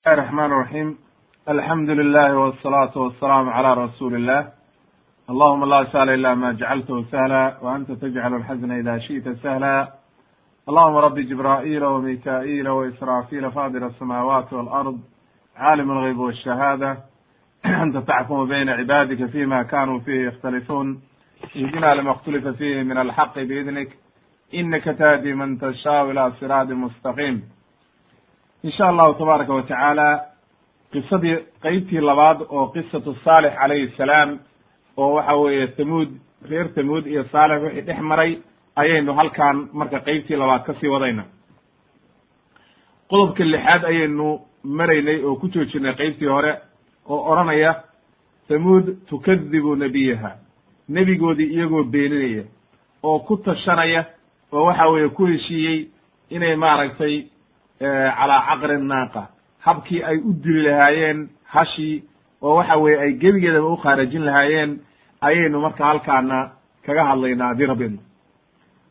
bismillahi raxmaan raxiim alxamdu lilahi wsalaatu wasalaamu cala rasuuli illah allahuma la sahla ila ma sahla wa anta tajcal alxazna ida shi'ta sahla. Allahuma rabi jibra'ila wamika'ila waisrafila fadir asamawati walard caalim algeyb wاshahaada anta taxkumu bayna cibaadika fima kanuu fihi yakhtalifuun ihdina lima اkhtulifa fihi min alxaqi biidnik inaka tahdi man tashaau ila siraadi mustaqim in sha allahu tabaaraka wa tacaala qisadii qeybtii labaad oo qisatu saalix calayhi salaam oo waxa weeye tamuud reer tamuud iyo saalix wixii dhex maray ayaynu halkan marka qeybtii labaad ka sii wadayna. Qodobka lixaad ayaynu maraynay oo ku joojinay qeybtii hore oo odhanaya tamuud tukadibu nebiyaha nebigoodii iyagoo beeninaya oo ku tashanaya oo waxa weeye ku heshiiyey inay maaragtay calaa caqri naaqa. Habkii ay u dili lahaayeen hashii oo waxa weye ay gebigeedaba u khaarajin lahaayeen ayaynu marka halkaana kaga hadlaynaa rabbidna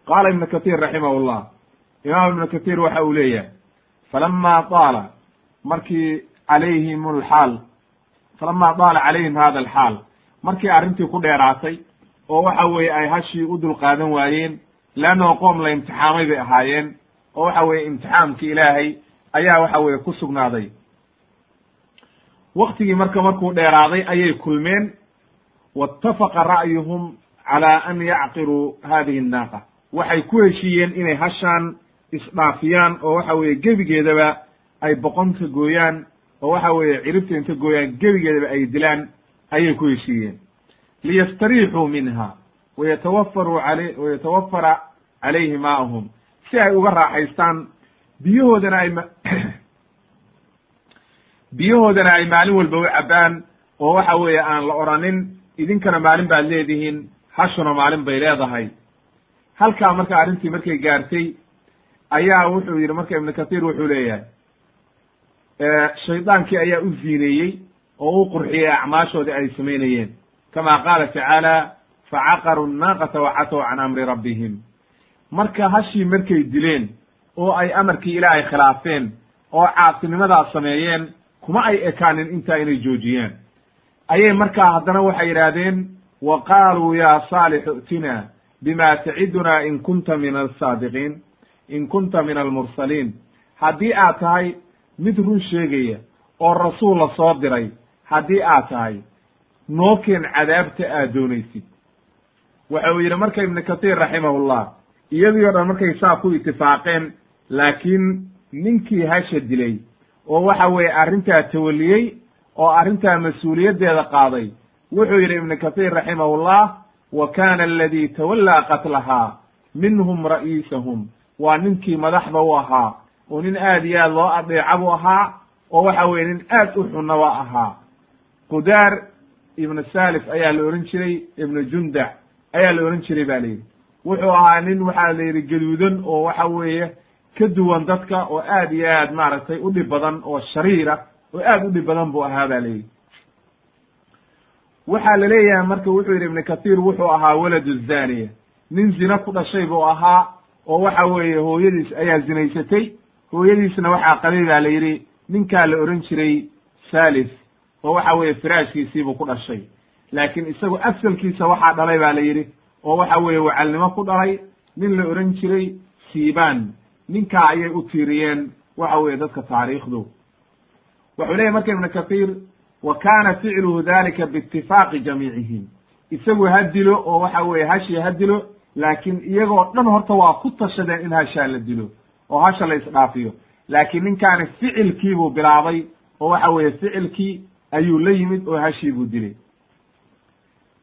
qaala ibnu katir raximah llah imaam ibnu katir waxa uu leeyahay falama daala markii calayhim alxaal falama daala calayhim hada alxaal markii arrintii ku dheeraatay oo waxa weeye ay hashii u dulqaadan waayeen leannao qoom la imtixaamay bay ahaayeen oo waxa weeye imtixaamki ilaahay ayaa waxa weye ku sugnaaday. Waktigii marka markuu dheeraaday ayay kulmeen waitafaqa ra'yuhum calaa an yacqiruu hadihi annaaqa waxay ku heshiiyeen inay hashaan isdhaafiyaan oo waxa weeye gebigeedaba ay boqonka gooyaan oo waxa weeye ciribta inta gooyaan gebigeedaba ay dilaan ayay ku heshiiyeen. Liyastariixuu minha wayatawafaruu ale wayatawafara calayhi maa'ahum si ay uga raaxaystaan biyahoodana ay biyahoodana ay maalin walba u cabbaan oo waxa weeye aan la odhanin idinkana maalin baad leedihiin hashuna maalin bay leedahay. Halkaa marka arrintii markay gaartay ayaa wuxuu yidhi marka ibnu kathir wuxuu leeyahay shaydaankii ayaa u ziineeyey oo u qurxiyey acmaashoodii ay samaynayeen. Kama qaala tacaala facaqaruu nnaaqata wacatow can amri rabbihim marka hashii markay dileen oo ay amarkii ilaahay khilaafeen oo caasinimadaas sameeyeen kuma ay ekaanin intaa inay joojiyaan ayay markaa haddana waxay yidhaahdeen wa qaaluu ya saalixu i'tina bima tacidunaa in kunta min alsaadiqiin in kunta min almursaliin haddii aad tahay mid run sheegaya oo rasuul la soo diray haddii aad tahay noo keen cadaabta aad doonaysid. Waxa uu yidhi marka ibnu katir raximahullah iyadii o dhan markay saa ku itifaaqeen laakiin ninkii hasha dilay oo waxa weeye arrintaa tawaliyey oo arrintaa mas'uuliyaddeeda qaaday wuxuu yidhi ibnu kathir raximahullah wa kana aladii tawallaa qatlahaa minhum ra'iisahum. Waa ninkii madaxda u ahaa oo nin aad iyo aad loo adeeca buu ahaa oo waxa weye nin aad u xunaba ahaa. Qudaar ibnu salif ayaa la ohan jiray ibnu jundac ayaa la ohan jiray ba yidhi wuxuu ahaa nin waxaa la yidhi gaduudan oo waxa weeye ka duwan dadka oo aad iyo aad maaragtay u dhib badan oo shariira oo aad u dhib badan buu ahaa ba yidhi. Waxaa la leeyahay marka wuxuu yidhi ibnu kathir wuxuu ahaa waladu zaniya nin zina ku dhashay buu ahaa oo waxa weeye hooyadiis ayaa zinaysatay. Hooyadiisna waxaa qabay baa la yidhi ninkaa la ohan jiray salis oo waxa weeye firaashkiisiibuu ku dhashay. Laakiin isagu asalkiisa waxaa dhalay ba la yidhi oo waxa weeye wacalnimo ku dhalay nin la ohan jiray siban ninkaa ayay u tiiriyeen waxa weeye dadka taariikhdu. Wuxuu leyahy marka ibnu kathir wa kana ficluhu dalika biitifaaqi jamiicihim. Isagu ha dilo oo waxa weeye hashii ha dilo laakiin iyagoo dhan horta waa ku tashadeen in hashaa la dilo oo hasha la isdhaafiyo. Laakiin ninkaani ficilkii buu bilaabay oo waxa weeye ficilkii ayuu la yimid oo hashii buu dilay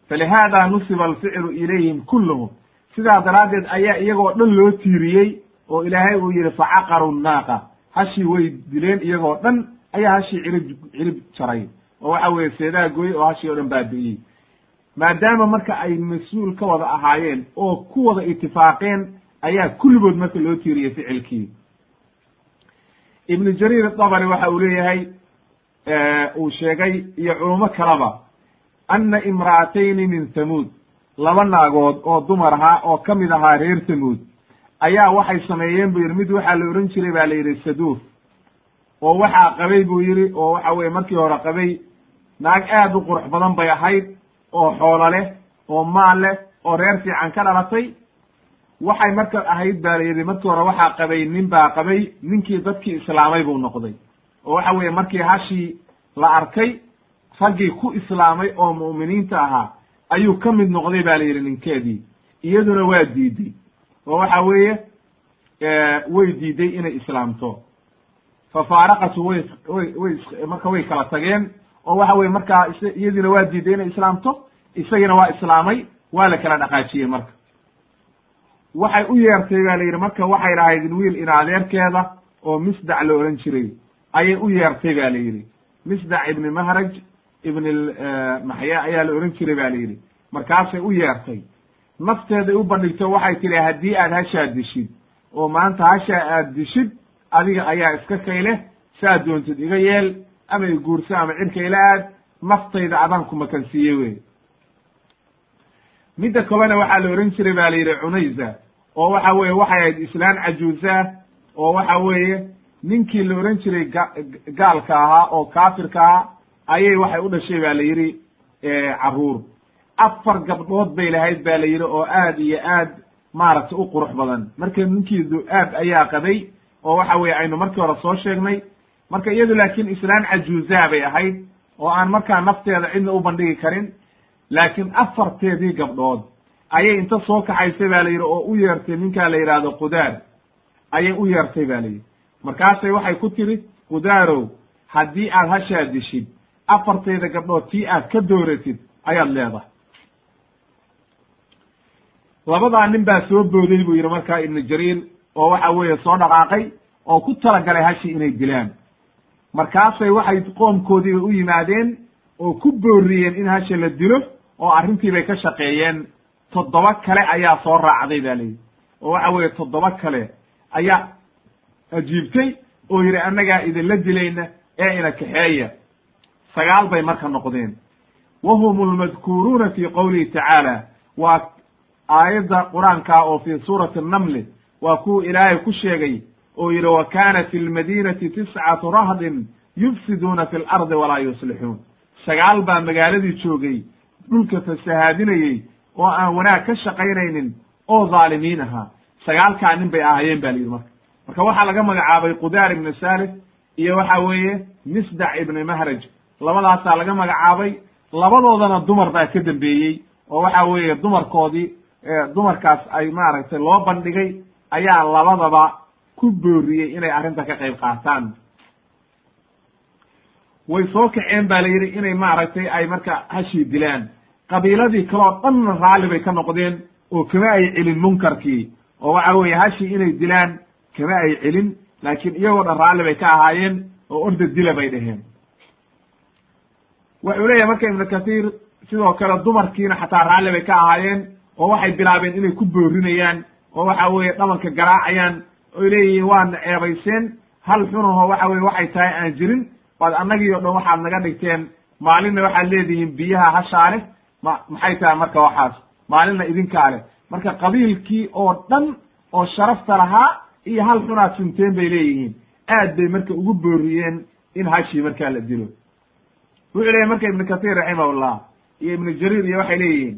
falihada nusiba alficlu ilayhim kulluhum sidaa daraaddeed ayaa iyagoo dhan loo tiiriyey oo ilaahay uu yihi facaqaru nnaaqa hashii way dileen iyagoo dhan ayaa hashii cirib cirib jaray oo waxa weeye seedaha gooyey oo hashii o dhan baabi'iyey maadaama marka ay mas'uul ka wada ahaayeen oo ku wada itifaaqeen ayaa kulligood marka loo tiiriyey ficilkii ibnu jariir dabri waxa uu leeyahay uu sheegay iyo culummo kaleba anna imra'atayni min thamuud laba naagood oo dumar ahaa oo ka mid ahaa reer thamuud ayaa waxay sameeyeen buu yidhi mid waxaa la odhan jiray baa la yidhi saduuf oo waxaa qabay buu yidhi oo waxa weye markii hore qabay naag aad u qurux badan bay ahayd oo xoolo leh oo maal leh oo reer fiican ka dhalatay waxay marka ahayd baa la yidhi markii hore waxaa qabay nin baa qabay ninkii dadkii islaamay buu noqday oo waxa weeye markii hashii la arkay raggii ku islaamay oo mu'miniinta ahaa ayuu ka mid noqday ba la yidhi ninkeedii. Iyaduna waa diiday. Oo waxa weeye way diiday inay islaamto. Fa faaraqatu way way way marka way kala tageen oo waxa weye markaa iyadiina waa diiday inay islaamto isagiina waa islaamay waa la kala dhaqaajiyey marka. Waxay u yeertay ba la yidhi marka waxay lahayd wiil in adeerkeeda oo misdac la ohan jiray. Ayay u yeertay ba la yidhi. Misdac ibni mahraj ibn maxya ayaa la ohan jiray ba la yidhi. Markaasay u yeertay. Nafteeday u bandhigto waxay tihi haddii aad hashaa dishid oo maanta hashaa aad dishid adiga ayaa iska kayleh saad doontid iga yeel ama i guurso ama cirka ila aad naftayda adaan ku makansiiyey wey midda kalena waxaa la ohan jiray ba la yidhi cunayza oo waxa weeye waxay ahayd islaan cajuusa oo waxa weeye ninkii la ohan jiray ga gaalka ahaa oo kaafirka ahaa ayay waxay u dhashay ba la yidhi carruur. Afar gabdhood bay lahayd ba la yidhi oo aad iyo aad maaragtay u qurux badan. Marka ninkii du-aab ayaa qabay oo waxa weye aynu markii hore soo sheegnay marka iyadu laakiin islaan cajuusaa bay ahayd oo aan markaa nafteeda cidna u bandhigi karin laakiin afarteedii gabdhood ayay inta soo kaxaysay ba la yidhi oo u yeertay ninkaa la yidhaahdo qudaar. Ayay u yeertay ba la yidhi. Markaasay waxay ku tiri qudaarow haddii aad hashaa dishid afartayda gabdhood tii aad ka dooratid ayaad leedahay. Labadaa nin baa soo booday buu yidhi markaa ibnu jariir oo waxa weeye soo dhaqaaqay oo ku talagalay hashii inay dilaan. Markaasay waxay qoomkoodiiba u yimaadeen oo ku booriyeen in hasha la dilo oo arrintii bay ka shaqeeyeen. Toddoba kale ayaa soo raacday ba layidhi oo waxa weeye toddoba kale ayaa ajiibtay oo yidhi annagaa idinla dilayna ee ina kaxeeya sagaal bay marka noqdeen wa hum almadkuuruuna fi qowlihi tacaala waa aayadda qur'aankaa oo fi suurati annamli waa kuwa ilaahay ku sheegay oo yidhi wa kaana fi lmadiinati tiscatu rahdin yufsiduuna fi lardi walaa yuslixuun sagaal baa magaaladii joogay dhulka fasahaadinayey oo aan wanaag ka shaqaynaynin oo dhaalimiin ahaa sagaalkaa nin bay ahaayeen ba la yidhi marka marka waxaa laga magacaabay qudaar ibnu salif iyo waxa weeye misdac ibni mahraj labadaasaa laga magacaabay. Labadoodana dumar baa ka dambeeyey oo waxa weeye dumarkoodii dumarkaas ay maaragtay loo bandhigay ayaa labadaba ku booriyey inay arrinta ka qayb qaataan. Way soo kaceen ba la yidhi inay maaragtay ay marka hashii dilaan. Qabiiladii kale oo dhanna raalli bay ka noqdeen oo kama ay celin munkarkii. Oo waxa weeye hashii inay dilaan kama ay celin laakiin iyagoo dhan raalli bay ka ahaayeen oo orda dila bay dheheen wuxuu leeyahay marka ibnu kathiir sidoo kale dumarkiina xataa raalli bay ka ahaayeen oo waxay bilaabeen inay ku boorinayaan oo waxa weeye dhabanka garaacayaan oy leeyihiin waana ceebayseen hal xunaho waxa weye waxay tahay aan jirin waad annagii o dhan waxaad naga dhigteen maalinna waxaad leedihiin biyaha hashaa leh ma maxay tahay marka waxaas? Maalinna idinkaa leh. Marka qabiilkii oo dhan oo sharafta lahaa iyo hal xunaad sunteen bay leeyihiin. Aad bay marka ugu booriyeen in hashii markaa la dilo wuxuu leeyahy marka ibnu kathiir raximahullah iyo ibnu jariir iyo waxay leeyihiin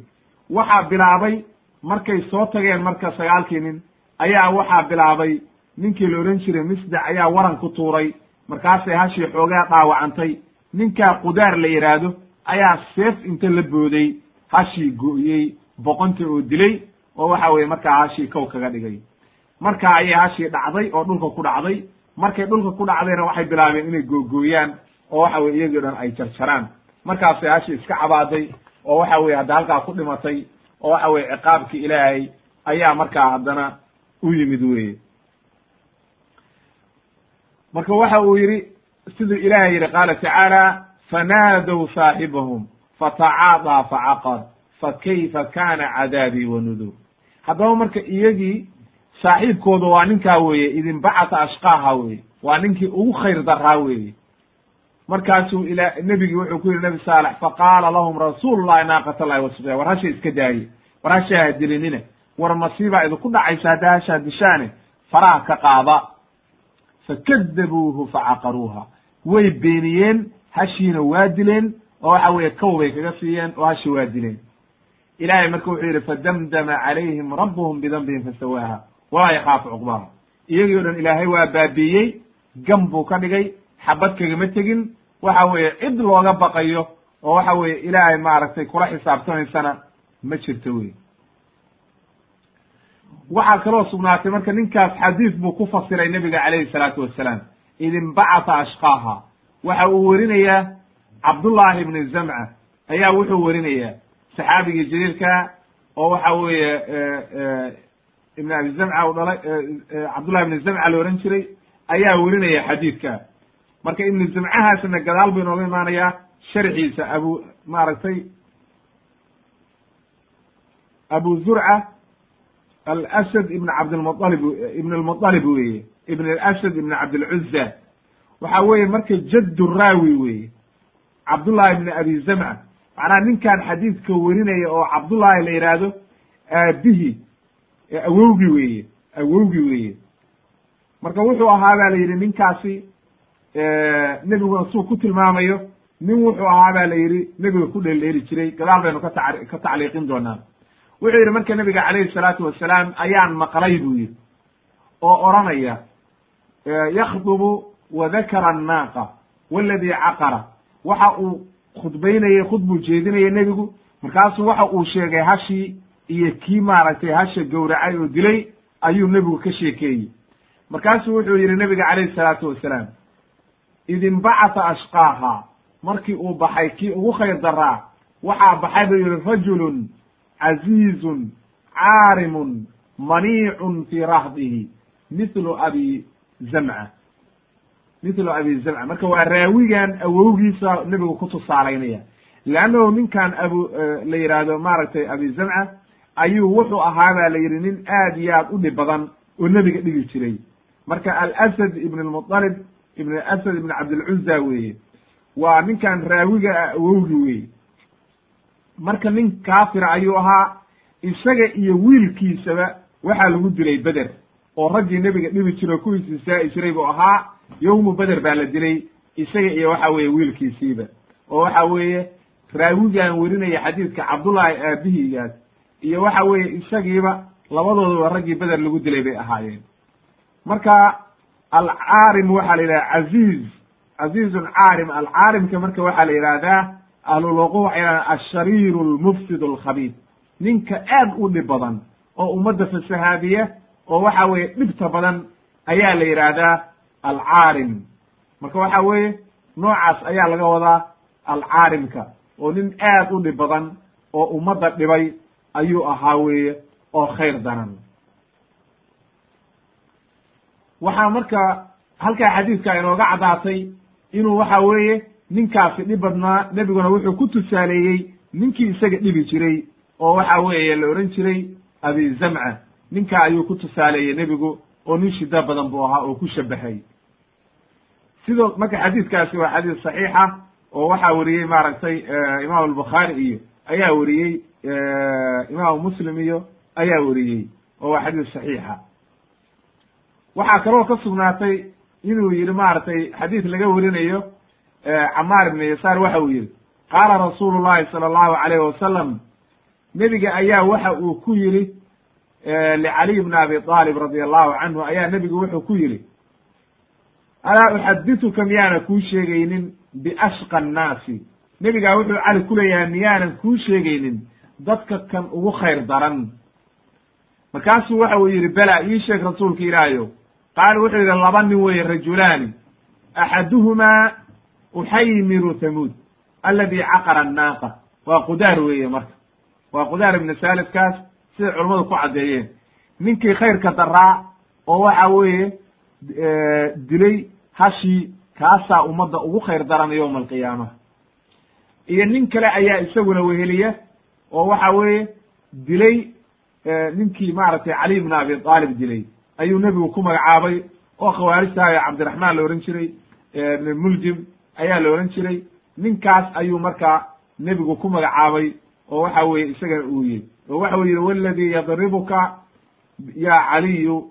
waxaa bilaabay markay soo tageen marka sagaalkii nin ayaa waxaa bilaabay ninkii la odhan jiray misdac ayaa waran ku tuuray. Markaasay hashii xoogaa dhaawacantay. Ninkaa qudaar la yidhaahdo ayaa seef inta la booday. Hashii go'yey boqonta oo dilay oo waxa weye markaa hashii kow kaga dhigay. Markaa ayay hashii dhacday oo dhulka ku dhacday. Markay dhulka ku dhacdayna waxay bilaabeen inay googooyaan oo waxa weye iyagii dhan ay jarjaraan. Markaasay hashii iska cabaaday oo waxa weye hadda halkaa ku dhimatay oo waxa weye ciqaabkii ilaahay ayaa markaa haddana u yimid weye marka waxa uu yidhi siduu ilaahay yidhi qaala tacaala fanaadow saaxibahum fatacaadaa facaqar fakayfa kana cadaabii wa nudur haddaba marka iyagii saaxiibkooda waa ninkaa weeye idinbacata ashqaaha weye waa ninkii ugu khayr daraa weeye markaasuu ila nebigii wuxuu ku yidhi nebi saalex faqaala lahum rasuulu llahi naaqat allahi wasqya war hasha iska daaye war hashaa ha dilinina war masiibaa idinku dhacaysa haddaa hashaa dishaane faraha ka qaada. Fakadabuuhu facaqaruuha way beeniyeen hashiina waa dileen oo waxa weeye kow bay kaga siiyeen oo hashi waa dileen. Ilahay marka wuxuu yidhi fadamdama calayhim rabbuhum bidambihim fasawaaha walaa yakaafu cuqbaha iyagii o dhan ilaahay waa baabiiyey gam buu ka dhigay xabad kagama tegin waxa weeye cid looga baqayo oo waxa weeye ilaahay maaragtay kula xisaabtamaysana ma jirto wey waxaa kaloo sugnaatay marka ninkaas xadiis buu ku fasiray nebiga calayhi salaatu wassalaam id inbacata ashqaaha. Waxa uu werinayaa cabdullaahi ibni zamca ayaa wuxuu werinayaa saxaabigii jaliilka oo waxa weeye ibn abi zamca u dhalay cabdullahi ibni zamca la ohan jiray ayaa werinaya xadiidka marka ibnu zamcahaasna gadaal buu inooga imaanayaa sharxiisa abu maaragtay abu zurca alasad ibn cabdilmualib ibn almualib weye ibn alasad ibn cabdilcuza waxa weeye marka jaddu raawi weye cabdullahi ibn abi zamca macnaha ninkan xadiidka werinaya oo cabdullahi la yidhaahdo aabihi awowgi weeye awowgi weeye. Marka wuxuu ahaa ba la yidhi ninkaasi nebiguna suu ku tilmaamayo nin wuxuu ahaa ba la yidhi nebiga ku dheeldheeri jiray gadaal baynu ka ta ka tacliiqin doonaa. Wuxuu yidhi marka nebiga calayhi salaatu wasalaam ayaan maqlay buu yidhi oo odranaya yakhdubu wa dakara annaaqa waladii caqara. Waxa uu khudbaynayey khudbuu jeedinayay nebigu markaasuu waxa uu sheegay hashii iyo kii maaragtay hasha gowracay oo dilay ayuu nebigu ka sheekeeyey. Markaasuu wuxuu yidhi nebiga calayhi salaatu wasalaam id inbacata ashqaaha. Markii uu baxay kii ugu khayr daraa waxaa baxay buu yihi rajulun casiizun caarimun maniicun fii rahdihi mithlu abi zamca. Mithlu abi zamca. Marka waa raawigan awowgiisa nebigu ku tusaalaynaya leannahu ninkan abu la yidhaahdo maaragtay abi zamca ayuu wuxuu ahaa ba la yidhi nin aad iyo aad u dhib badan oo nebiga dhigi jiray. Marka alasad ibn lmuطalib ibn asad ibn cabdilcuza weeye. Waa ninkan raawiga ah awowgi weye marka nin kaafira ayuu ahaa isaga iyo wiilkiisaba waxaa lagu dilay beder oo raggii nebiga dhibi jiro kuwiis isaa'i jiray buu ahaa yowmu beder baa la dilay isaga iyo waxa weeye wiilkiisiiba. Oo waxa weeye raawigan werinaya xadiidka cabdullaahi aabihigaas iyo waxa weeye isagiiba labadoodaba raggii beder lagu dilay bay ahaayeen. Marka alcaarim waxaa la yidhaha caziiz caziizun caarim alcaarimka marka waxaa la yidhaahdaa ahluluqu waxay yidhahdaan ashariiru lmufsid alkhabiid ninka aad u dhib badan oo ummadda fasahaadiya oo waxa weeye dhibta badan ayaa la yidhaahdaa alcaarim marka waxa weeye noocaas ayaa laga wadaa alcaarimka oo nin aad u dhib badan oo ummadda dhibay ayuu ahaa weeye oo khayr daran waxaa marka halkaa xadiidka inooga caddaatay inuu waxa weeye ninkaasi dhib badnaa nebiguna wuxuu ku tusaaleeyey ninkii isaga dhibi jiray oo waxa weeye la odhan jiray abi zamca. Ninka ayuu ku tusaaleeyey nebigu oo nin shida badan buu ahaa oo ku shabahay sidoo marka xadiidkaasi waa xadiis saxiixa oo waxaa weriyey maaragtay imaam albukhaari iyo ayaa weriyey imaamu muslim iyo ayaa weriyey oo waa xadiis saxiixa waxaa kaloo ka sugnaatay inuu yihi maaragtay xadiis laga werinayo camaar ibn yasaar waxa uu yihi qaala rasuulu llahi sala allahu alayhi wasalam nebiga ayaa waxa uu ku yihi licaliy bn abi aalib radi allahu canhu ayaa nebigu wuxuu ku yihi alaa uxadituka miyaanan kuu sheegaynin biashqa annaasi nebigaa wuxuu cali ku leeyahay miyaanan kuu sheegaynin dadka kan ugu khayr daran markaasuu waxa uu yihi bela ii sheeg rasuulka ilaahayo qaala wuxuu yidhi laba nin weeye rajulaani axaduhumaa uxaymiru tamuud aladi caqara annaaqa waa qudaar weeye marka waa qudaar ibnu saalifkaas siday culammadu ku caddeeyeen ninkii khayrka daraa oo waxa weeye dilay hashii kaasaa ummadda ugu khayr daran yowma alqiyaama iyo nin kale ayaa isaguna weheliya oo waxa weeye dilay ninkii maaragtay cali ibn abi aalib dilay ayuu nebigu ku magacaabay oo khawaarijtahayo cabdiraxmaan la ohan jiray muljim ayaa la ohan jiray. Ninkaas ayuu markaa nebigu ku magacaabay oo waxa weeye isagana uu yihi oo waxa u yihi waladii yadribuka ya caliyu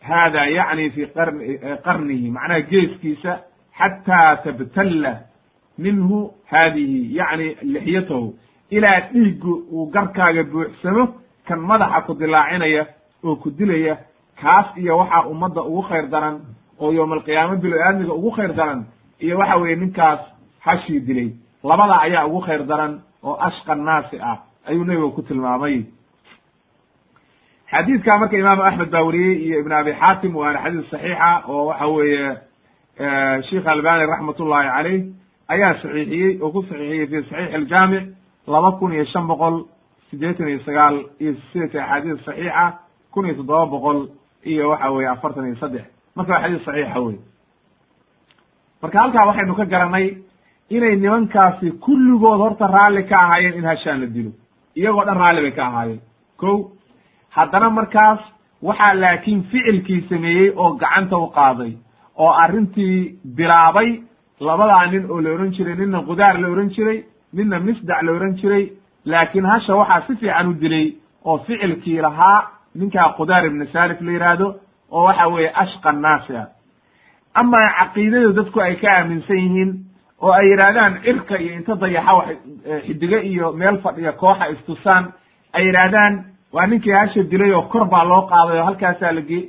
hada yacni fi qarni qarnihi macnaha geeskiisa xataa tabtalla minhu haadihi yacni lixyatahu ilaa dhiiggu uu garkaaga buuxsamo kan madaxa ku dilaacinaya oo ku dilaya kaas iyo waxaa ummadda ugu khayr daran oo yowma alqiyaama bilo aadmiga ugu khayr daran iyo waxa weeye ninkaas hashii dilay. Labada ayaa ugu khayr daran oo ashqa naasi ah ayuu nebiga ku tilmaamay. Xadiidka marka imaamu axmed baa weriyey iyo ibn abi xaatim waana xadiis saxiixa oo waxa weeye sheikh albani raxmat ullahi caleyh ayaa saxiixiyey oo ku saxiixiyey fi saxiix aljaamic laba kun iyo shan boqol siddeetan iyo sagaal iyo sideetan axaadiis saxiixa kun iyo toddoba boqol iyo waxa weye afartan iyo saddex. Marka waa xadiis saxiixa wey marka halkaa waxaynu ka garanay inay nimankaasi kulligood horta raalli ka ahaayeen in hashaan la dilo. Iyagoo dhan raalli bay ka ahaayeen. Ko haddana markaas waxaa laakiin ficilkii sameeyey oo gacanta u qaaday oo arrintii bilaabay labadaa nin oo la ohan jiray ninna qudaar la ohan jiray ninna misdac la ohan jiray laakiin hasha waxaa si fiican u dilay oo ficilkii lahaa ninkaa qudaar ibnu salif la yidhaahdo oo waxa weeye ashqa naasi ah amaa caqiidadu dadku ay ka aaminsan yihiin oo ay yidhaahdaan cirka iyo inta dayaxa wax xidigo iyo meel fadhiya kooxa istusaan ay yidhaahdaan waa ninkii hasha dilay oo kor baa loo qaaday oo halkaasaa la ge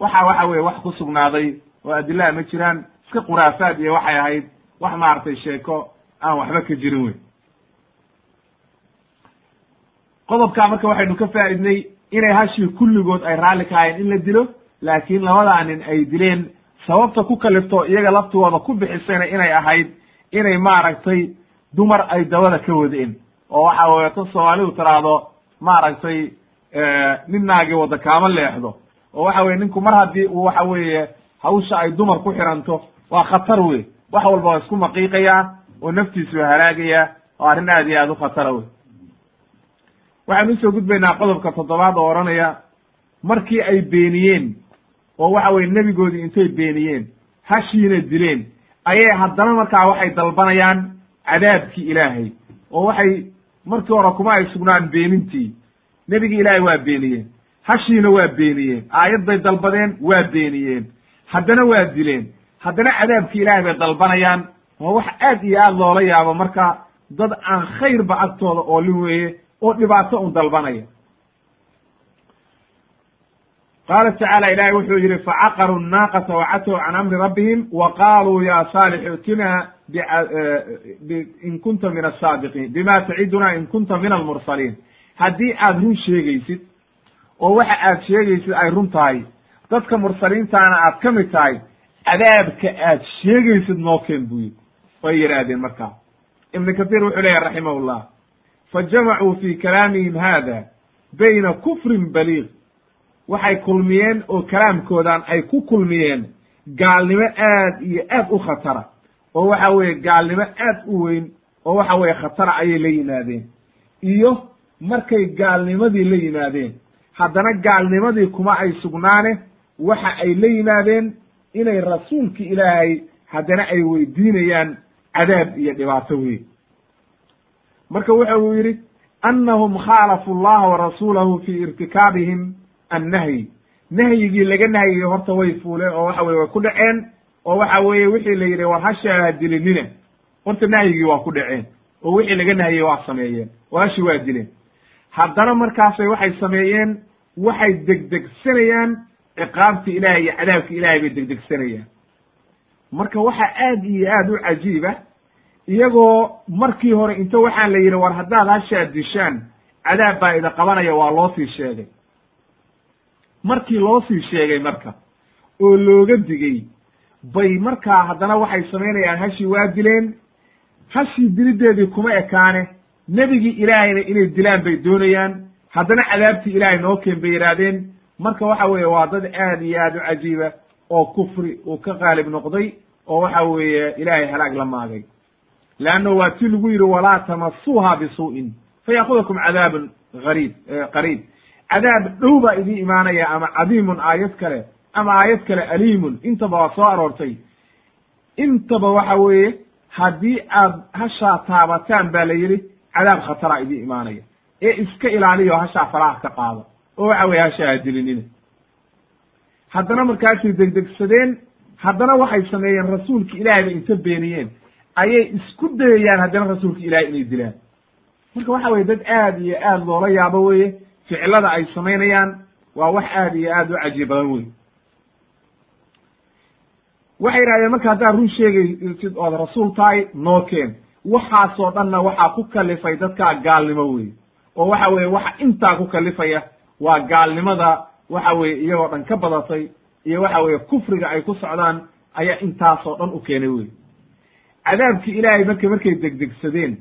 waxa waxa weye wax ku sugnaaday oo adilaha ma jiraan iska khuraafaad iyo waxay ahayd wax maaragtay sheeko aan waxba ka jirin wey qodobkaa marka waxaynu ka faa'idnay inay hashii kulligood ay raalli ka ahayen in la dilo laakiin labadaa nin ay dileen. Sababta ku kalifto iyaga laftigooda ku bixisayna inay ahayd inay maaragtay dumar ay dabada ka wadeen. Oo waxa weeto soomaalidu tiraahdo maaragtay nin naagi wada kaama leexdo. Oo waxa weye ninku mar haddii uu waxa weeye hawsha ay dumar ku xiranto waa khatar wey wax walba waa isku maqiiqayaa oo naftiisu halaagaya oo arrin aad iyo aad u khatara wey waxaan u soo gudbaynaa qodobka toddobaad oo odhanaya markii ay beeniyeen oo waxa weye nebigoodii intay beeniyeen hashiina dileen ayay haddana markaa waxay dalbanayaan cadaabkii ilaahay oo waxay markii hore kuma ay sugnaan beenintii. Nebigii ilaahay waa beeniyeen hashiina waa beeniyeen aayad bay dalbadeen waa beeniyeen haddana waa dileen haddana cadaabkii ilaahay bay dalbanayaan waa wax aad iyo aad loola yaabo marka dad aan khayrba agtooda oolin weeye oo dhibaato un dalbanaya. Qaala tacaala ilahay wuxuu yihi facaqaruu naaqata wacatow can amri rabbihim wa qaaluu ya saalix itina in kunta min asaadiqiin bima taciduna in kunta min almursaliin. Haddii aad run sheegaysid oo waxa aad sheegaysid ay run tahay dadka mursaliintaana aad ka mid tahay cadaabka aad sheegaysid noo keen buu yidhi. Way yidhaahdeen markaa. Ibnu kathiir wuxuu leeyahy raximahullah fa jamacuu fi kalaamihim hada bayna kufrin baliiq waxay kulmiyeen oo kalaamkoodan ay ku kulmiyeen gaalnimo aad iyo aad u khatara. oo waxa weeye gaalnimo aad u weyn oo waxa weeye khatara ayay la yimaadeen. iyo markay gaalnimadii la yimaadeen haddana gaalnimadii kuma ay sugnaane waxa ay la yimaadeen inay rasuulki ilaahay haddana ay weydiinayaan cadaab iyo dhibaato weyn marka waxa uu yidhi annahum khaalafu llaha wa rasuulahu fi irtikaabihim annahyi. Nahyigii laga nahyayey horta way fuuleen oo waxa weye way ku dhaceen oo waxa weeye wixii la yidhi war hasha ha dilinina horta nahyigii waa ku dhaceen oo wixii laga nahyey waa sameeyeen oo hashi waa dileen. Haddana markaasay waxay sameeyeen waxay degdegsanayaan ciqaabti ilaahay iyo cadaabki ilaahay bay degdegsanayaan. Marka waxa aad iyo aad u cajiiba iyagoo markii hore inta waxaan la yidhi war haddaad hashaa dishaan cadaab baa ida qabanaya waa loo sii sheegay. Markii loo sii sheegay marka oo looga digay bay markaa haddana waxay samaynayaan hashii waa dileen hashii dilideedii kuma ekaane nebigii ilaahayna inay dilaan bay doonayaan haddana cadaabtii ilaahay noo keen bay yidhaahdeen. Marka waxa weeye waa dad aad iyo aad u cajiiba oo kufri uu ka qaalib noqday oo waxa weeye ilaahay halaag la maagay leanno waa ti lagu yidhi walaa tamasuuha bisuu'in fayaakudakum cadaabun gariib qariib cadaab dhow baa idin imaanaya ama cadiimun aayad kale ama aayad kale aliimun intaba waa soo aroortay intaba waxa weeye haddii aad hashaa taabataan ba la yidhi cadaab khatara idin imaanaya ee iska ilaaliyo hashaa faraha ka qaada oo waxa weye hashaa ha dilinina haddana markaasay degdegsadeen haddana waxay sameeyeen rasuulka ilaahay bay inta beeniyeen ayay isku dayayaan haddana rasuulka ilaahay inay dilaan. Marka waxa weye dad aad iyo aad loola yaabo weye ficilada ay samaynayaan waa wax aad iyo aad u cajiib badan wey waxay yidhahdeen marka haddaad run sheegaysid ood rasuul tahay noo keen. Waxaasoo dhanna waxaa ku kalifay dadkaa gaalnimo wey oo waxa weye waxa intaa ku kalifaya waa gaalnimada waxa weye iyagoo dhan ka badatay iyo waxa weye kufriga ay ku socdaan ayaa intaasoo dhan u keenay wey cadaabkii ilaahay marka markay degdegsadeen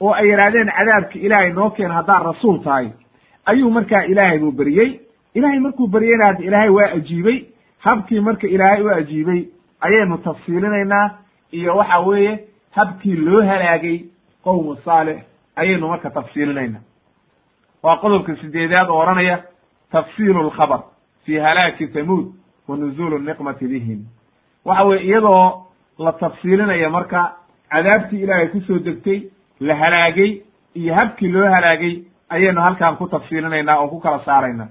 oo ay yidhaahdeen cadaabki ilaahay noo keen haddaad rasuul tahay ayuu markaa ilaahay buu beriyey ilaahay markuu beryeyna hadda ilaahay waa ajiibey habkii marka ilaahay u ajiibey ayaynu tafsiilinaynaa iyo waxa weeye habkii loo halaagay qowmu saalix ayaynu marka tafsiilinaynaa. Waa qodobka sideedaad oo odhanaya tafsiilu lkhabar fi halaaki thamuud wa nuzuulu niqmati bihim. Waxa weye iyadoo la tafsiilinaya marka cadaabtii ilaahay ku soo degtay la halaagay iyo habkii loo halaagay ayaynu halkan ku tafsiilinaynaa oo ku kala saaraynaa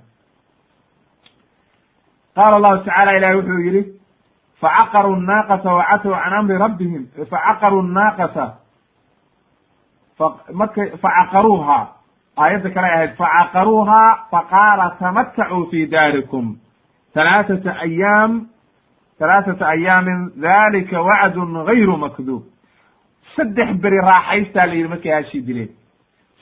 qaala allahu tacala ilahi wuxuu yidhi facaqaruu naaqata wacatow can amri rabbihim. Facaqaruu naaqata marka facaqaruuha aayadda kale ahayd facaqaruuha faqaala tamatacuu fi daarikum halaaثata ayaam halaaثata ayaamin dalika wacdun gayru makduub saddex beri raaxaystaa la yidhi markay hashii dileen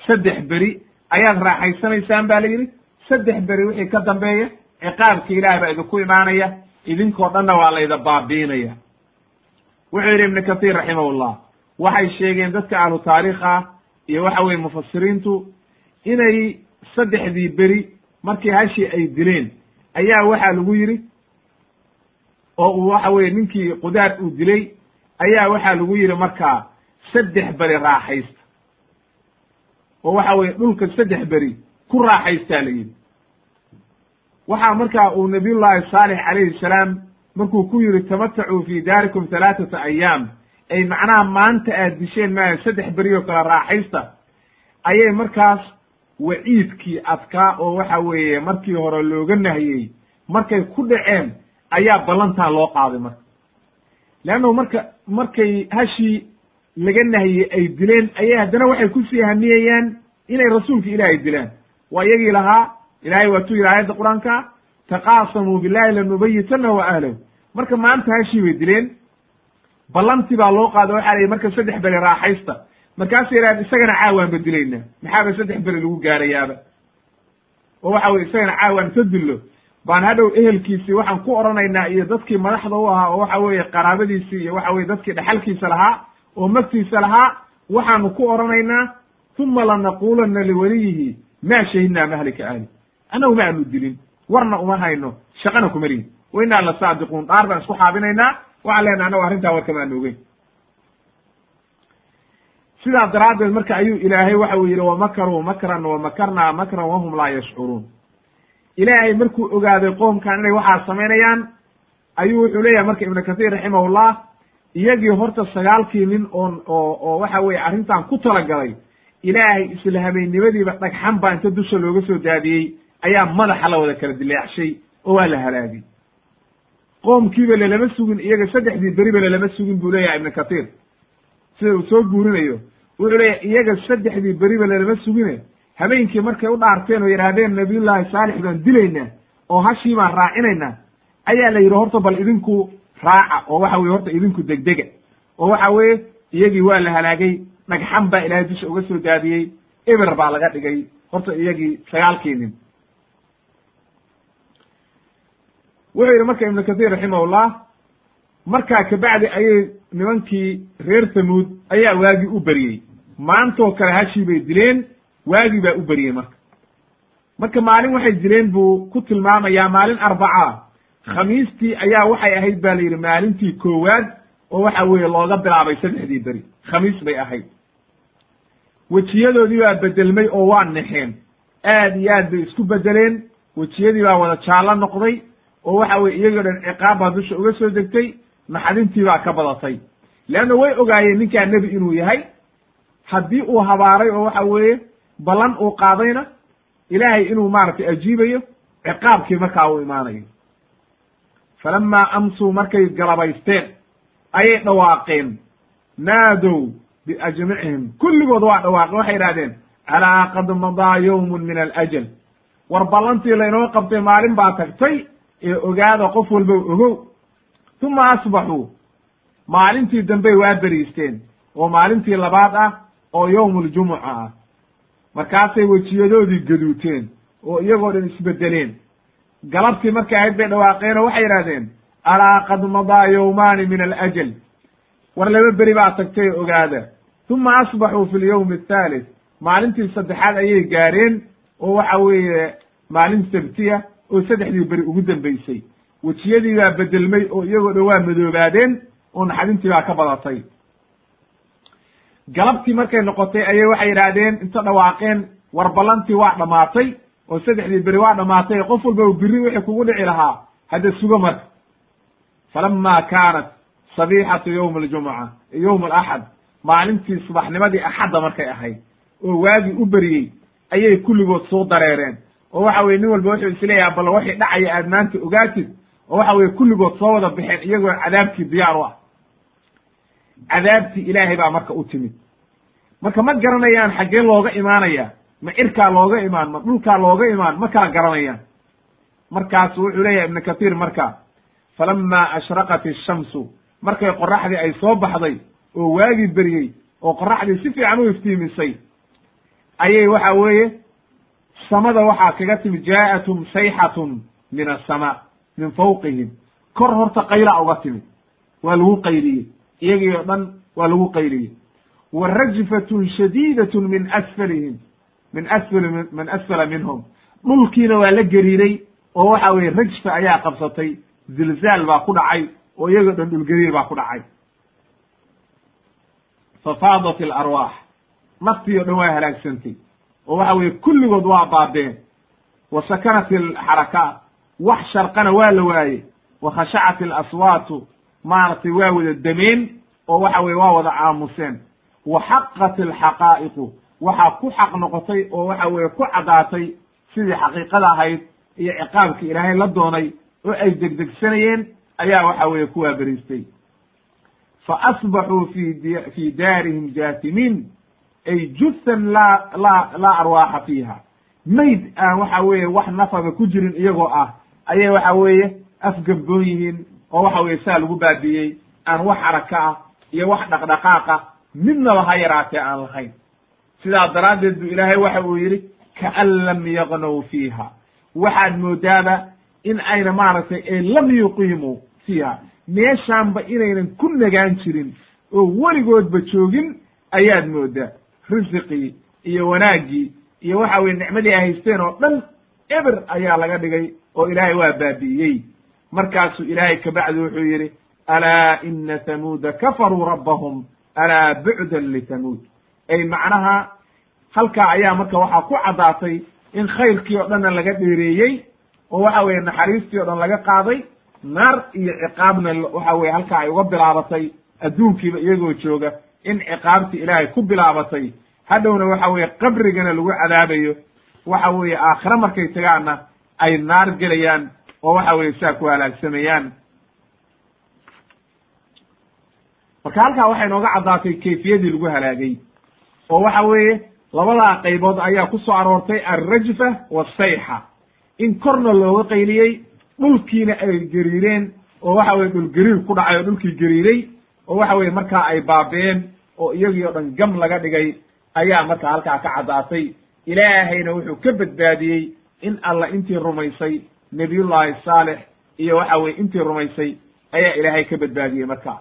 saddex beri ayaad raaxaysanaysaan ba la yidhi saddex beri wixii ka dambeeya ciqaabka ilaah baa idinku imaanaya idinkoo dhanna waa layda baabiinaya wuxuu yidhi ibnu kathiir raximahullah waxay sheegeen dadka ahlu taariikh ah iyo waxa weye mufasiriintu inay saddexdii beri markii hashii ay dileen ayaa waxaa lagu yidhi oo uu waxa weye ninkii qudaar uu dilay ayaa waxaa lagu yidhi markaa saddex beri raaxaysta. Oo waxa weye dhulka saddex beri ku raaxaystaa la yidhi. Waxaa markaa uu nabiyullaahi saalix calayhi salaam markuu ku yidhi tamatacuu fi daarikum halaaثata ayaam ay macnaha maanta aad disheen maayo saddex beri oo kale raaxaysta. Ayay markaas waciidkii adkaa oo waxa weeye markii hore looga nahiyey markay ku dhaceen ayaa ballantaa loo qaaday marka. Leannahu marka markay hashii laga nahiyey ay dileen ayay haddana waxay ku sii hamiyayaan inay rasuulka ilaahay dilaan waa iyagii lahaa ilahay waatuu yidhi aayadda qur'aanka taqaasamuu billahi lanubayitana wa ahlahu. Marka maanta hashii bay dileen. Ballantii baa loo qaada waxa la yidhi marka saddex beri raaxaysta. Markaasa yidhahdeen isagana caawaan ba dilaynaa maxaaba saddex beri lagu gaarayaaba? Oo waxa weye isagana caawaan ka dillo baan hadhow ehelkiisii waxaan ku oranaynaa iyo dadkii madaxda u ahaa oo waxa weeye qaraabadiisii iyo waxa weye dadkii dhexalkiisa lahaa oo magtiisa lahaa waxaanu ku oranaynaa uma lanaquulanna liwaliyihi ma shahidnaa mahlika ahli annagu ma aanu dilin warna uma hayno shaqana kuma lihin. Wa innaa la saadiquun dhaar baan isku xaabinaynaa waxaan leenaha annagu arrintaa warkama aanu ogeyn. Sidaa daraaddeed marka ayuu ilaahay waxa uu yidhi wamakaruu makran wamakarnaa makran wahum laa yashcuruun ilaahay markuu ogaaday qoomkan inay waxaa samaynayaan ayuu wuxuu leeyahay marka ibnu kathiir raximahullah iyagii horta sagaalkii nin oon oo oo waxa weye arrintan ku talagalay ilaahay isla habeennimadiiba dhagxan baa inta dusha looga soo daadiyey ayaa madaxa la wada kala dileecshay oo waa la halaagay. Qoomkiiba lalama sugin iyaga saddexdii beriba lalama sugin buu leeyahay ibnu kathiir sida uu soo guurinayo wuxuu leeyahay iyaga saddexdii beriba lalama sugine habeenkii markay u dhaarteen oo yidhaahdeen nabiyullaahi saalix baan dilaynaa oo hashii baan raacinaynaa ayaa la yidhi horta bal idinku raaca oo waxa weye horta idinku degdega. Oo waxa weeye iyagii waa la halaagay dhagxan baa ilaahay dusha uga soo daadiyey eber baa laga dhigay horta iyagii sagaalkii nin wuxuu yidhi marka ibnu kathiir raximahullah markaa kabacdi ayay nimankii reer thamuud ayaa waagii u beriyey maantoo kale hashii bay dileen waagii baa u beriyey marka. Marka maalin waxay dileen buu ku tilmaamayaa maalin arbacaa. Khamiistii ayaa waxay ahayd ba la yidhi maalintii koowaad oo waxa weeye looga bilaabay saddexdii beri. Khamiis bay ahayd. Wejiyadoodii baa bedelmay oo waa nexeen. Aad iyo aad bay isku bedeleen wejiyadii baa wada jaallo noqday oo waxa weye iyagoo dhan ciqaab baa dusha uga soo degtay naxdintii baa ka badatay. Leanna way ogaayeen ninkaa nebi inuu yahay. Haddii uu habaaray oo waxa weeye ballan uu qaadayna ilaahay inuu maaragtay ajiibayo ciqaabkii markaa uu imaanayo. Falamaa amsuu markay galabaysteen ayay dhawaaqeen. Naadow biajmicihim kulligood waa dhawaaqeen waxay idhahdeen alaa qad madaa yowmun min alajal. War ballantii laynoo qabtay maalin baa tagtay ee ogaada qof walba ogow. Uma asbaxuu maalintii dambey waa beriisteen oo maalintii labaad ah oo yowmuljumuca ah markaasay wejiyadoodii gaduuteen oo iyagoo dhan isbedeleen. Galabtii markay ahayd bay dhawaaqeen oo waxay yidhahdeen alaa qad madaa yowmaani min alajal. War laba beri baa tagtay ogaada. Uma asbaxuu fi lyowmi athaalith maalintii saddexaad ayay gaareen oo waxa weeye maalin sabtiya oo saddexdii beri ugu dambeysay wejiyadii baa bedelmay oo iyagoo dhan waa madoobaadeen oo naxdintii baa ka badatay galabtii markay noqotay ayay waxay yidhaahdeen inta dhawaaqeen war ballantii waa dhammaatay oo saddexdii beri waa dhammaatay qof walba biri wixii kugu dhici lahaa hadda sugo marka falama kaanat sabiixatu yowm aljumuca yowm alaxad maalintii subaxnimadii axadda markay ahayd oo waagii u beriyey ayay kulligood soo dareereen. Oo waxa weye nin walba wuxuu isleeyaha bal waxay dhacaya aad maanta ogaatid. Oo waxa weye kulligood soo wada baxeen iyagoo cadaabkii diyaar u ah cadaabtii ilaahay baa marka u timid. Marka ma garanayaan xaggee looga imaanaya ma cirkaa looga imaan ma dhulkaa looga imaan ma kala garanayaan. Markaasu wuxuu leeyahay ibnu kathiir marka falama ashraqat ishamsu markay qoraxdii ay soo baxday oo waagii beriyey oo qoraxdii si fiican u iftiimisay ayay waxa weeye samada waxaa kaga timid jaa'atum sayxatun min asama min fawqihim. Kor horta qayla uga timid waa lagu qayliyey iyagii o dhan waa lagu qayliyey. Wa rajfatun shadiidatun min asfalihim min asfali min asfala minhum. Dhulkiina waa la geriiray oo waxa weye rajfa ayaa qabsatay zilzaal baa ku dhacay oo iyagoo dhan dhulgariir baa ku dhacay. Fafaadat alarwaax naftii o dhan waa halaagsantay oo waxa weye kulligood waa baabeen. Wa sakanat alxarakaat wax sharqana waa la waayey. Wa khashacat alaswaatu maaragtay waa wada demeen oo waxa weye waa wada aamuseen wa xaqat alxaqaa'iqu waxaa ku xaq noqotay oo waxa weye ku caddaatay sidii xaqiiqada ahayd iyo ciqaabka ilaahay la doonay oo ay degdegsanayeen ayaa waxa weeye ku waaberiistay fa asbaxuu fi fi daarihim jaatimiin ay juthan laa laa laa arwaaxa fiiha. Mayd aan waxa weeye wax nafaba ku jirin iyagoo ah ayay waxa weeye afgabgoon yihiin oo waxa weye saa lagu baabi'iyey aan wax xaraka ah iyo wax dhaqdhaqaaqa midnaba ha yaraatee aan lahayn. Sidaa daraaddeed buu ilaahay waxa uu yidhi kaan lam yaqnow fiiha. Waxaad moodaaba in ayna maaragtay ee lam yuqiimuu fiiha. Meeshaanba inaynan ku nagaan jirin oo weligoodba joogin ayaad moodaa. Risiqii iyo wanaaggii iyo waxa weye nicmadii ay haysteen oo dhan eber ayaa laga dhigay oo ilaahay waa baabi'iyey markaasuu ilaahay kabacdi wuxuu yidhi alaa ina hamuuda kafaruu rabbahum? Alaa bucdan lithamuud ay macnaha halkaa ayaa marka waxaa ku caddaatay in khayrkii oo dhanna laga dheereeyey oo waxa weeye naxariistii o dhan laga qaaday naar iyo ciqaabna waxa weye halkaa ay uga bilaabatay adduunkiiba iyagoo jooga in ciqaabtii ilaahay ku bilaabatay. Hadhowna waxa weeye qabrigana lagu cadaabayo. Waxa weeye aakhire markay tagaanna ay naar gelayaan oo waxa weye saa ku halaagsamayaan marka halkaa waxay nooga caddaatay kayfiyadii lagu halaagay oo waxa weeye labadaa qaybood ayaa ku soo aroortay alrajfa wasayxa in korna looga qayliyey dhulkiina ay geriireen oo waxa weye dhul geriir ku dhacay oo dhulkii geriiray oo waxa weye markaa ay baabeen oo iyagii o dhan gam laga dhigay ayaa marka halkaa ka caddaatay. Ilaahayna wuxuu ka badbaadiyey in alla intii rumaysay nebiyullaahi saalex iyo waxa weye intii rumaysay ayaa ilaahay ka badbaadiyey marka.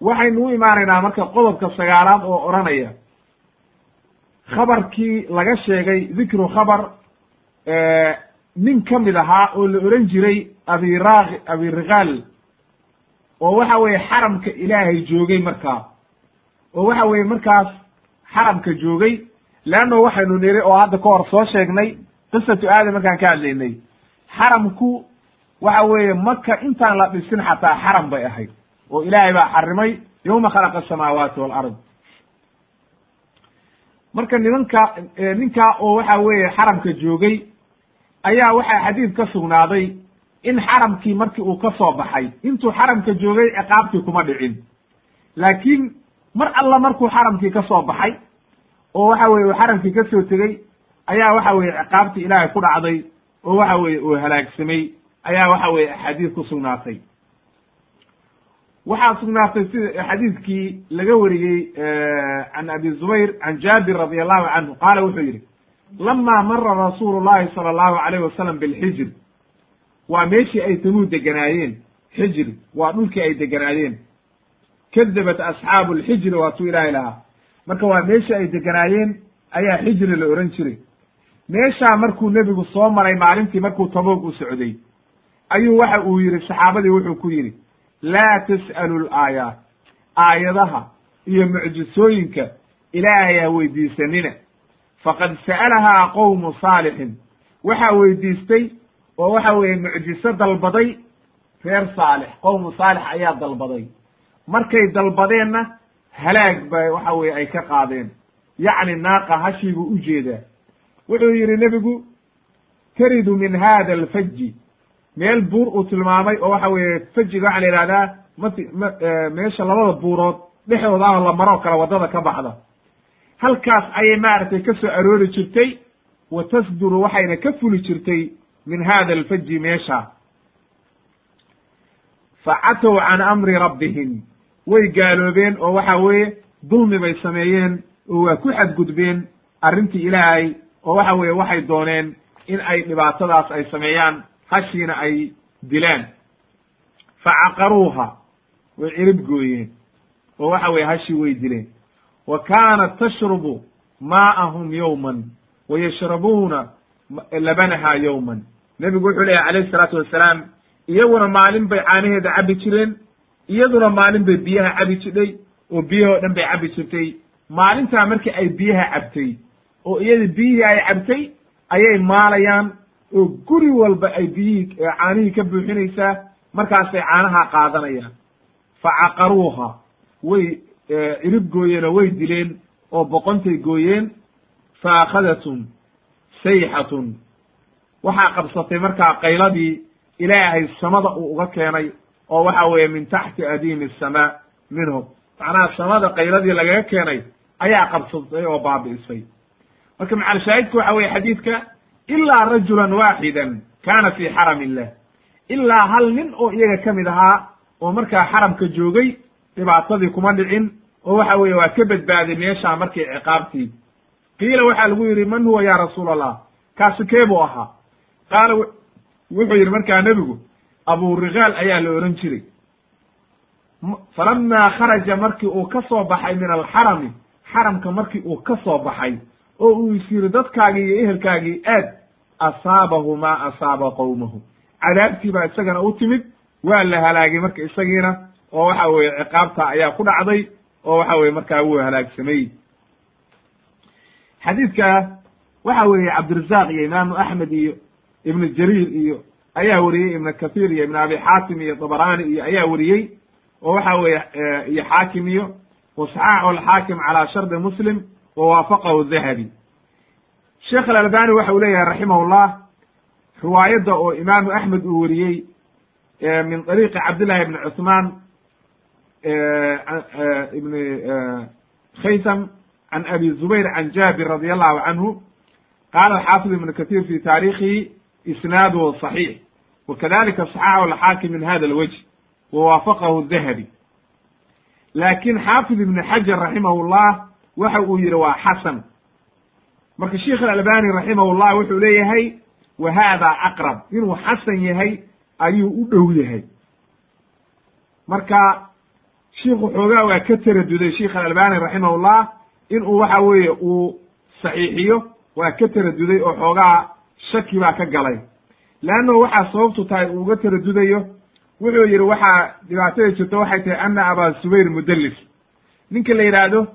Waxaynu u imaanaynaa marka qodobka sagaalaad oo odhanaya khabarkii laga sheegay dikru khabar nin ka mid ahaa oo la ohan jiray abira abirigaal oo waxa weeye xaramka ilaahay joogay markaa oo waxa weeye markaas xaramka joogay leanno waxaynu niri oo hadda ka hor soo sheegnay qisatu aadam markaan ka hadlaynay xaramku waxa weeye maka intaan la dhisin xataa xaram bay ahayd oo ilaahay baa xarimay yowma khalaqa asamaawaati walard marka nimanka ninkaa oo waxa weeye xaramka joogay ayaa waxaa xadiid ka sugnaaday in xaramkii markii uu ka soo baxay intuu xaramka joogay ciqaabtii kuma dhicin. Laakiin mar alla markuu xaramkii ka soo baxay oo waxa weye uu xaramkii ka soo tegey ayaa waxa weye ciqaabtii ilaahay ku dhacday oo waxa weye uu halaagsamay. Ayaa waxa weye axaadiis ku sugnaatay. Waxaa sugnaatay sida xadiidkii laga wariyey can abi zubayr can jaabir radi allahu canhu qaala wuxuu yidhi lama mara rasuulu llahi sala allahu alayh wasalam bilxijr waa meeshii ay tamuud deganaayeen xijri waa dhulkii ay deganaayeen kadabat asxaabu lxijri waatuu ilaahay lahaa. Marka waa meeshii ay deganaayeen ayaa xijri la ohan jiray meeshaa markuu nebigu soo maray maalintii markuu taboog u socday ayuu waxa uu yidhi saxaabadii wuxuu ku yidhi laa tas'alu laayaat aayadaha iyo mucjisooyinka ilaahay ha weydiisanina. Faqad sa'alahaa qowmu saalixin waxaa weydiistay oo waxa weeye mucjiso dalbaday reer saalix qowmu saalix ayaa dalbaday. Markay dalbadeenna halaag ba waxa weye ay ka qaadeen. Yacni naaqa hashii buu u jeedaa wuxuu yidhi nebigu taridu min hada alfaji meel buur uu tilmaamay oo waxa weeye fajiga waxaa la yihahdaa mati m meesha labada buurood dhexdooda ah la maroo kale waddada ka baxda halkaas ayay maaragtay ka soo aroori jirtay wa tasduru waxayna ka fuli jirtay min hada alfaji meesha. Facatow can amri rabbihim. Way gaaloobeen oo waxa weeye dulmi bay sameeyeen oo waa ku xadgudbeen arrintii ilaahay oo waxa weeye waxay dooneen in ay dhibaatadaas ay sameeyaan hashiina ay dilaan facaqaruuha way cirib gooyeen oo waxa weye hashii way dileen. Wa kaanat tashrubu maa'ahum yowman wa yashrabuuna labanaha yowman nebigu wuxuu leeyahy alayhi salaatu wasalaam iyaguna maalin bay caanaheeda cabbi jireen iyaduna maalin bay biyaha cabi jidhay oo biyahoo dhan bay cabbi jirtay. Maalintaa markii ay biyaha cabtay oo iyadii biyihii ay cabtay ayay maalayaan oo guri walba ay biyihii caanihii ka buuxinaysaa markaasay caanaha qaadanayaan. Fa caqaruuha way cirib gooyeen oo way dileen oo boqontay gooyeen. Fa akhadatum sayxatun waxaa qabsatay markaa qayladii ilaahay samada uu uga keenay oo waxa weeye min taxti adiimi asamaa minhum macnaha samada qayladii lagaga keenay ayaa qabsatay oo baabi'isay marka macalshaahidku waxa weye xadiidka ilaa rajulan waaxidan kaana fii xaram illah ilaa hal nin oo iyaga ka mid ahaa oo markaa xaramka joogay dhibaatadii kuma dhicin oo waxa weeye waa ka badbaaday meeshaa markii ciqaabtii. Qiila waxaa lagu yidhi man huwa ya rasuul allah kaasi kee buu ahaa? Qaala wuxuu yidhi markaa nebigu aburigaal ayaa la ohan jiray. Falamaa kharaja markii uu ka soo baxay min alxarami xaramka markii uu ka soo baxay oo uu is yidhi dadkaagii iyo ehelkaagii aad asaabahu maa asaaba qowmahu cadaabtii baa isagana u timid waa la halaagay marka isagiina oo waxa weeye ciqaabta ayaa ku dhacday oo waxa weye markaa wuu halaagsamay. Xadiidka waxa weeye cabdirazaaq iyo imaamu axmed iyo ibnu jariir iyo ayaa weriyey ibn kathir iyo ibn abi xaatim iyo dabrani iyo ayaa weriyey oo waxa weeye iyo xaakim iyo wasaxaxu alxaakim calaa shardi muslim wawaafaqahu dahabi sheekh alalbani waxa uu leeyahay raximahullah riwaayadda oo imaamu axmed uu weriyey min ariiqi cabdillahi ibni cusmaan ibni khaysam can abi zubayr can jaabir radi allahu canhu qaala alxaafid ibnu katiir fi taariikhihi isnaaduhu صaxiix wakadalika صaxaxahu alxaakim min hada alwajh wawaafaqahu dahabi laakin xaafid ibni xajar raximah llah waxa uu yihi waa xasan. Marka sheikh alalbani raximah llah wuxuu leeyahay wa hada aqrab. Inuu xasan yahay ayuu u dhow yahay. Marka shiiku xoogaa waa ka taraduday sheikh alalbani raximah llah inuu waxa weeye uu saxiixiyo waa ka taraduday oo xoogaa shaki baa ka galay. Leanno waxaa sababtu tahay uu uga taradudayo wuxuu yidhi waxaa dhibaatada jirta waxay tahay ana aba zubayr mudallis ninka la yidhaahdo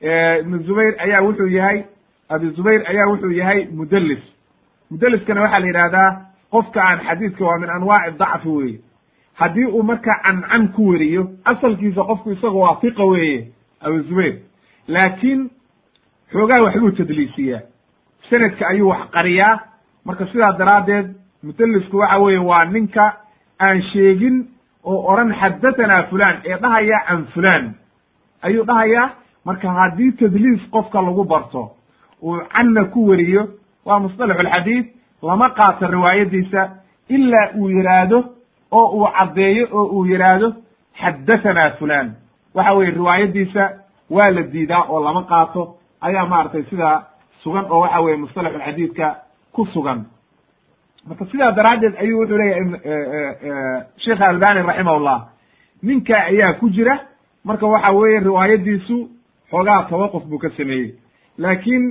ibnu zubayr ayaa wuxuu yahay abi zubayr ayaa wuxuu yahay mudallis. Mudalliskana waxaa la yidhahdaa qofka aan xadiidka waa min anwaaci dacfi weeye. Haddii uu marka cancan ku weriyo asalkiisa qofku isaga waa fiqa weeye abu zubayr. Laakiin xoogaha waxbuu tadliisiyaa. Sanadka ayuu wax qariyaa. Marka sidaa daraaddeed mudalisku waxa weeye waa ninka aan sheegin oo odhan xaddatanaa fulan ee dhahaya can fulan ayuu dhahayaa marka haddii tadliis qofka lagu barto uu canna ku weriyo waa musطalax alxadiid lama qaato riwaayadiisa ilaa uu yidhaahdo oo uu caddeeyo oo uu yidhaahdo xaddatanaa fulan waxa weye riwaayadiisa waa la diidaa oo lama qaato. Ayaa maaragtay sidaa sugan oo waxa weye musطalax alxadiidka ku sugan. Marka sidaa daraaddeed ayuu wuxuu leeyahay sheekh albani raximahullah ninka ayaa ku jira. Marka waxa weeye riwaayadiisu xoogaa tawaquf buu ka sameeyey. Laakiin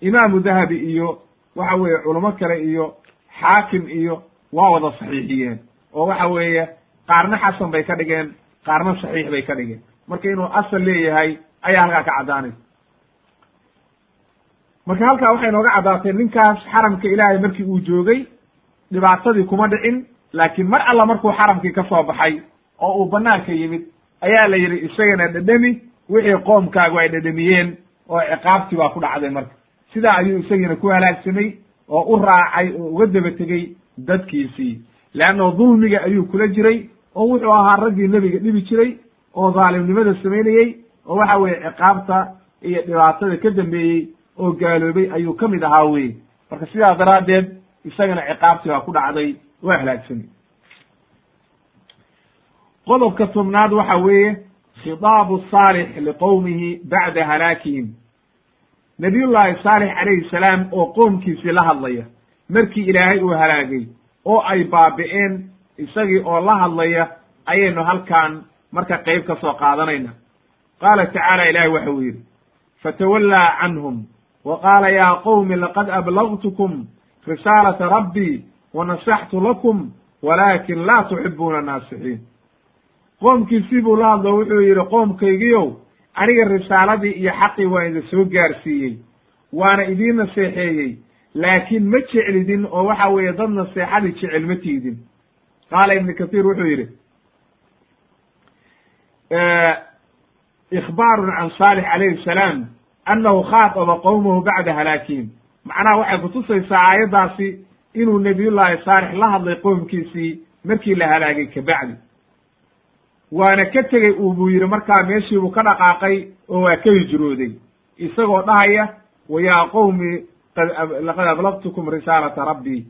imaamu dahabi iyo waxa weeye culamo kale iyo xaakim iyo waa wada saxiixiyeen. Oo waxa weeye qaarna xasan bay ka dhigeen qaarna saxiix bay ka dhigeen. Marka inuu asal leeyahay ayaa halkaa ka caddaanaysa marka halkaa waxay nooga caddaatay ninkaas xaramka ilaahay markii uu joogay dhibaatadii kuma dhicin laakiin mar alla markuu xaramkii ka soo baxay oo uu banaanka yimid ayaa la yidhi isagana dhedhemi wixii qoomkaagu ay dhedhemiyeen oo ciqaabtii baa ku dhacday marka. Sidaa ayuu isagiina ku halaagsamay oo u raacay oo uga daba tegey dadkiisii. Leanno dulmiga ayuu kula jiray oo wuxuu ahaa raggii nebiga dhibi jiray oo dhaalimnimada samaynayey oo waxa weeye ciqaabta iyo dhibaatada ka dambeeyey oo gaaloobay ayuu ka mid ahaa weye marka sidaa daraaddeed isagana ciqaabtii baa ku dhacday waa halaagsamay. Qodobka tobnaad waxa weeye khidaabu saalix liqowmihi bacda halaakihim nabiyullaahi saalix calayhi salaam oo qoomkiisii la hadlaya markii ilaahay uu halaagay oo ay baabi'een isagii oo la hadlaya ayaynu halkan marka qeyb ka soo qaadanayna qaala tacaala ilaahay waxa uu yidhi fatawallaa canhum wa qaala yaa qowmi laqad ablagtukum risaalata rabbii wa nasaxtu lakum walaakin laa tuxibuuna naasixiin qoomkiisii buu la hadlo wuxuu yidhi qoomkaygiiow aniga risaaladii iyo xaqii waa idin soo gaarsiiyey waana idiin naseexeeyey laakiin ma jeclidin oo waxa weeye dad naseexadii jecel ma tiidin. Qaala ibnu kathiir wuxuu yidhi ikhbaarun can saalix calayhi salaam annahu khaataba qowmahu bacda halaakihim macnaha waxay kutusaysaa aayaddaasi inuu nebiyullaahi saalix la hadlay qoomkiisii markii la halaagay kabacdi waana ka tegey uu buu yidhi markaa meeshiibuu ka dhaqaaqay oo waa ka hijrooday. Isagoo dhahaya wa yaa qowmi laqad ablagtukum risaalata rabbii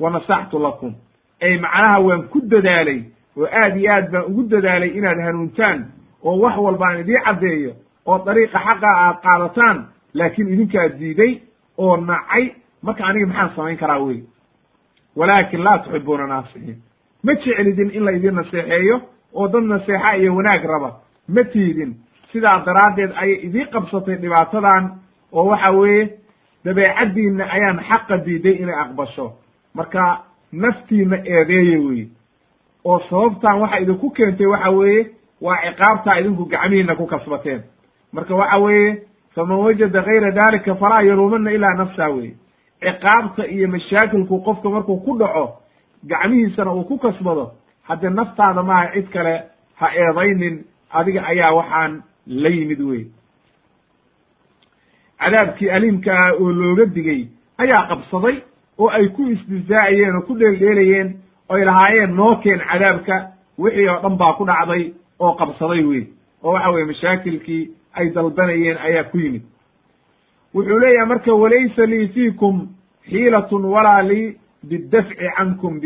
wa nasaxtu lakum. Ay macnaha waan ku dadaalay oo aad iyo aad baan ugu dadaalay inaad hanuuntaan oo wax walbaan idii caddeeyo oo dariiqa xaqa aad qaadataan laakiin idinkaa diiday oo nacay. Marka aniga maxaan samayn karaa wey walaakin laa tuxibuuna naasixiin. Ma jeclidin in la idin naseexeeyo oo dad naseexa iyo wanaag raba. Ma tiidin sidaa daraaddeed ayay idii qabsatay dhibaatadan oo waxa weeye dabeecaddiinna ayaan xaqa diiday inay aqbasho. Marka naftiina eedeeye weye oo sababtan waxa idinku keentay waxa weeye waa ciqaabtaa idinku gacmihiina ku kasbateen. Marka waxa weeye faman wajada gayra dalika falaa yaluumana ilaa nafsaa weye ciqaabta iyo mashaakilku qofka markuu ku dhaco gacmihiisana uu ku kasbado haddee naftaada maaha cid kale ha eedaynin adiga ayaa waxaan la yimid wey cadaabkii aliimka ah oo looga digay ayaa qabsaday oo ay ku istihzaa'ayeen oo ku dheeldheelayeen oy lahaayeen noo keen cadaabka wixii oo dhan baa ku dhacday oo qabsaday wey oo waxa weye mashaakilkii ay dalbanayeen ayaa ku yimid. Wuxuu leeyahay marka walaysa lii fiikum xiilatun walaa lii bidafci cankum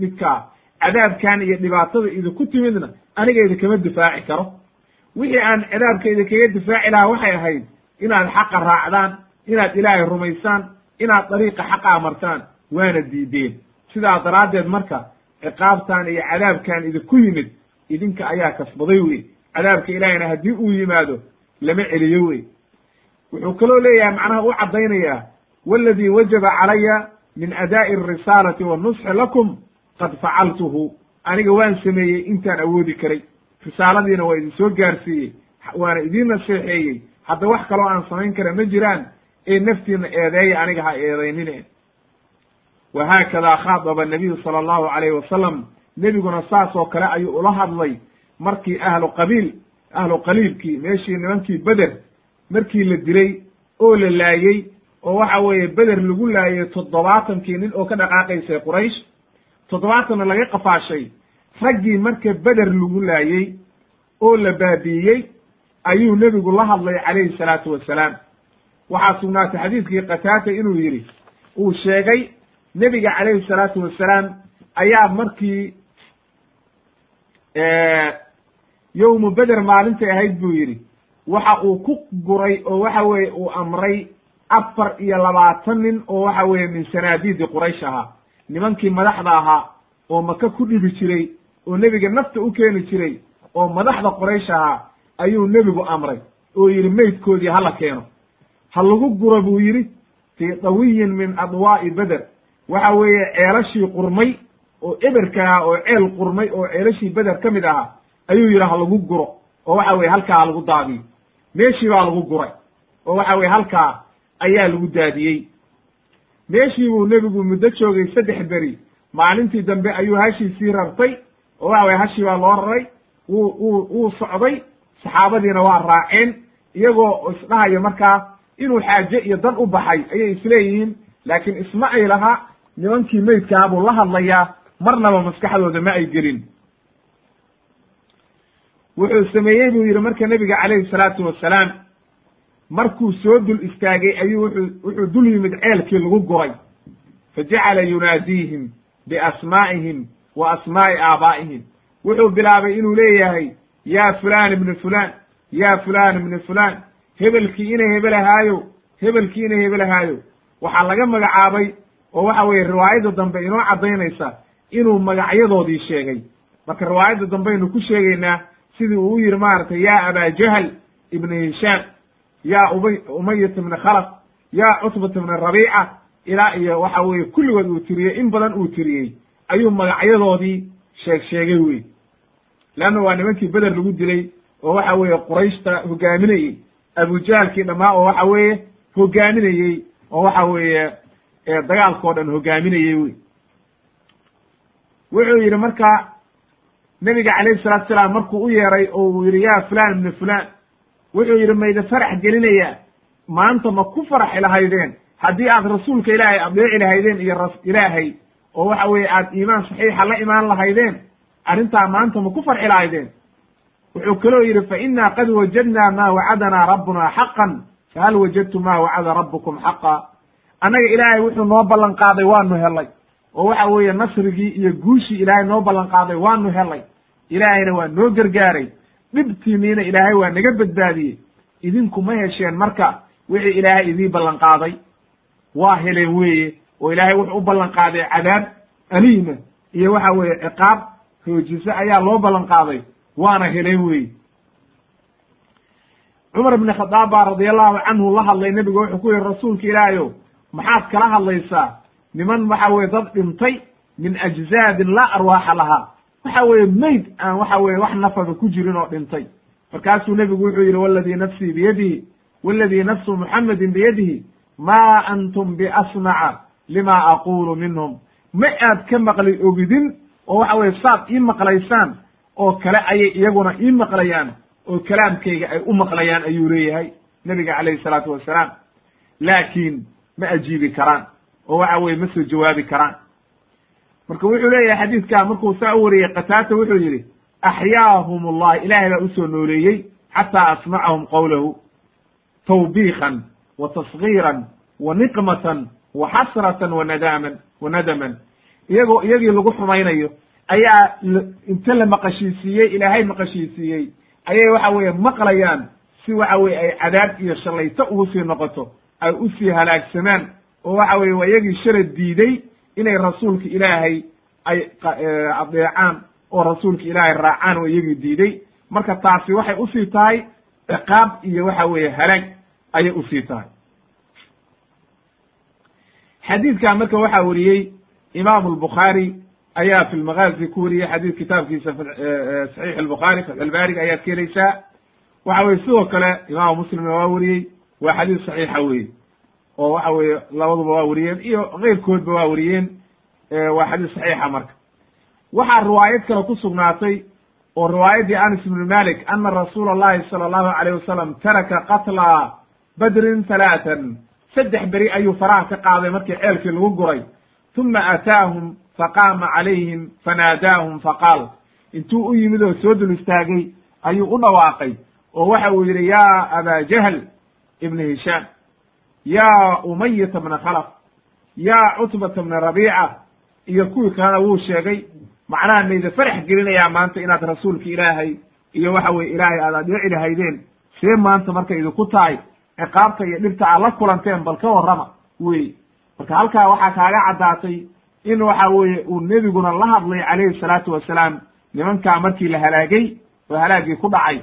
midkaa cadaabkan iyo dhibaatada idinku timidna aniga idinkama difaaci karo. Wixii aan cadaabka idinkaga difaaci lahaa waxay ahayd inaad xaqa raacdaan inaad ilaahay rumaysaan inaad dariiqa xaqa amartaan waana diideen. Sidaa daraaddeed marka ciqaabtan iyo cadaabkan idinku yimid idinka ayaa kasbaday wey cadaabka ilaahayna haddii uu yimaado lama celiyo wey wuxuu kaloo leeyahay macnaha u caddaynayaa waladii wajaba calaya min adaa'i arisaalati wannusxi lakum qad facaltuhu aniga waan sameeyey intaan awoodi karay. Risaaladiina waa idin soo gaarsiiyey waana idiin naseexeeyey. Hadda wax kaloo aan samayn kara ma jiraan ee naftiina eedeeya aniga ha eedaynine wa haakada khaadaba nabiyu sala allahu alayhi wasalam nebiguna saas oo kale ayuu ula hadlay. Markii ahlu qabiil ahlu qaliilkii meeshii nimankii beder markii la dilay oo la laayey oo waxa weeye beder lagu laayay toddobaatankii nin oo ka dhaqaaqaysay quraysh toddobaatanna laga qafaashay raggii marka beder lagu laayey oo la baabi'iyey ayuu nebigu la hadlay calayhi salaatu wasalaam waxaa sugnaatay xadiidkii qataata inuu yidhi uu sheegay nebiga calayhi salaatu wasalaam ayaa markii yowmu beder maalintay ahayd buu yidhi. Waxa uu ku guray oo waxa weeye uu amray afar iyo labaatan nin oo waxa weeye min sanaadiidi quraysh ahaa nimankii madaxda ahaa oo maka ku dhibi jiray oo nebiga nafta u keeni jiray oo madaxda quraysh ahaa ayuu nebigu amray oo yidhi meydkoodii hala keeno. Ha lagu guro buu yidhi fii dawiyin min adwaa'i beder waxa weeye ceelashii qurmay oo eberka ahaa oo ceel qurmay oo ceelashii beder ka mid ahaa ayuu yidhi ha lagu guro. Oo waxa weye halkaa ha lagu daadiyo meeshii baa lagu guray. Oo waxa weye halkaa ayaa lagu daadiyey meeshii buu nebigu muddo joogay saddex beri. Maalintii dambe ayuu hashiisii rartay oo waxa weye hashii baa loo raray. Wuu wuu wuu socday. Saxaabadiina waa raaceen iyagoo isdhahaya markaa inuu xaaje iyo dan u baxay ayay isleeyihiin laakiin isma ay laha nimankii meydkaha buu la hadlayaa marnaba maskaxdooda ma ay gelin. Wuxuu sameeyey buu yidhi marka nebiga calayhi salaatu wasalaam markuu soo dul istaagay ayuu wuxuu wuxuu dul yimid ceelkii lagu guray fa jacala yunaadiihim biasmaa'ihim wa asmaa'i aabaa'ihim. Wuxuu bilaabay inuu leeyahay yaa fulaan ibnu fulaan yaa fulaan ibnu fulaan hebelkii ina hebelahaayo hebelkii ina hebelahaayo waxaa laga magacaabay oo waxa weeye riwaayadda dambe inoo caddaynaysa inuu magacyadoodii sheegay. Marka riwaayadda dambeaynu ku sheegaynaa sidii uu u yidhi maaragtay yaa abaa jahl ibna hishaam ubay umayat ibna khalaf yaa cutbat ibna rabiica ilaa iyo waxa weeye kulligood uu tiriyey in badan uu tiriyey ayuu magacyadoodii sheeg sheegay wey leanna waa nimankii beder lagu dilay oo waxa weeye qurayshta hogaaminayey abujahalkii dhammaa oo waxa weeye hogaaminayey oo waxa weeye dagaalkao dhan hogaaminayey wey wuxuu yidhi marka nebiga calayhi salatu salaam markuu u yeeray oo uu yidhi ya fulan ibnu fulan wuxuu yidhi mayda farax gelinayaa maanta ma ku faraxi lahaydeen haddii aad rasuulka ilaahay adeeci lahaydeen iyo ras ilaahay oo waxa weeye aad iimaan saxiixa la imaan lahaydeen arrintaa maanta ma ku farxi lahaydeen wuxuu kaloo yidhi fa inaa qad wajadnaa maa wacadanaa rabbuna xaqan fahal wajadtum maa wacada rabbukum xaqa? Annaga ilaahay wuxuu noo ballan qaaday waanu helay. Oo waxa weeye nasrigii iyo guushii ilaahay noo ballan qaaday waanu helay. Ilaahayna waa noo gargaaray dhibtiiniina ilaahay waa naga badbaadiyey. Idinku ma hesheen marka wixii ilaahay idii ballan qaaday waa heleen weeye oo ilaahay wuxuu u ballan qaaday cadaab aliima iyo waxa weeye ciqaab hoojise ayaa loo ballan qaaday waana heleen weeye. Cumar ibn khadaab baa radiallahu canhu la hadlay nebigu wuxuu ku yihi rasuulka ilaahayow maxaad kala hadlaysaa? Niman waxa weye dad dhintay min ajzaadin laa arwaaxa lahaa waxa weeye mayd aan waxa weye wax nafaba ku jirin oo dhintay. Markaasuu nebigu wuxuu yidhi waladii nafsii biyadihi waladii nafsu muxamedin biyadihi ma antum biasmaca lima aqulu minhum. Ma aad ka maqli ogidin oo waxa weye saad ii maqlaysaan oo kale ayay iyaguna ii maqlayaan oo kalaamkayga ay u maqlayaan ayuu leeyahay nebiga calayhi salaatu wassalaam laakiin ma ajiibi karaan oo waxa weye ma soo jawaabi karaan marka wuxuu leeyahay xadiidkaa markuu saa u wariyey qataata wuxuu yidhi axyaahum allah ilaahay baa u soo nooleeyey xataa asmacahum qowlahu tawbiikan wa tasgiiran wa niqmatan wa xasratan wa nadaaman wa nadaman. Iyagoo iyagii lagu xumaynayo ayaa inta la maqashiisiiyey ilaahay maqashiisiiyey ayay waxa weeye maqlayaan si waxa weye ay cadaab iyo shallayto ugu sii noqoto ay u sii halaagsamaan oo waxa weye waa iyagii shalad diiday inay rasuulka ilaahay ay adeecaan oo rasuulka ilaahay raacaan oo iyagii diiday. Marka taasi waxay u sii tahay ciqaab iyo waxa weeye halaag ayay u sii tahay. Xadiidkan marka waxaa weriyey imaamu albukhaari ayaa fi lmagaazi ku weriyey xadiid kitaabkiisa saxiix albukhaari fatxulbaariga ayaad ka helaysaa waxa weye sidoo kale imaamu muslimna waa weriyey waa xadiid saxiixa weye oo waxa weeye labaduba waa weriyeen iyo keyrkoodba waa weriyeen waa xadiis saxiixa marka. Waxaa riwaayad kale ku sugnaatay oo riwaayaddii anas ibnu malik ana rasuula allahi sala allahu alayh wasalam taraka qatla badrin halaatan saddex beri ayuu faraha ka qaaday markii ceelkii lagu guray. Uma aataahum faqaama calayhim fanaadaahum faqaal intuu u yimid oo soo dul istaagay ayuu u dhawaaqay oo waxa uu yidhi yaa aba jahl ibna hishaam yaa umayata bna khalaf yaa cutbata bna rabiica iyo kuwii kalena wuu sheegay macnaha nayda farax gelinayaa maanta inaad rasuulka ilaahay iyo waxa weye ilaahay aad adeeci lahaydeen. See maanta markay idinku tahay ciqaabta iyo dhibta aad la kulanteen bal ka warrama wey marka halkaa waxaa kaaga caddaatay in waxa weeye uu nebiguna la hadlay calayhi salaatu wasalaam nimankaa markii la halaagay oo halaagii ku dhacay.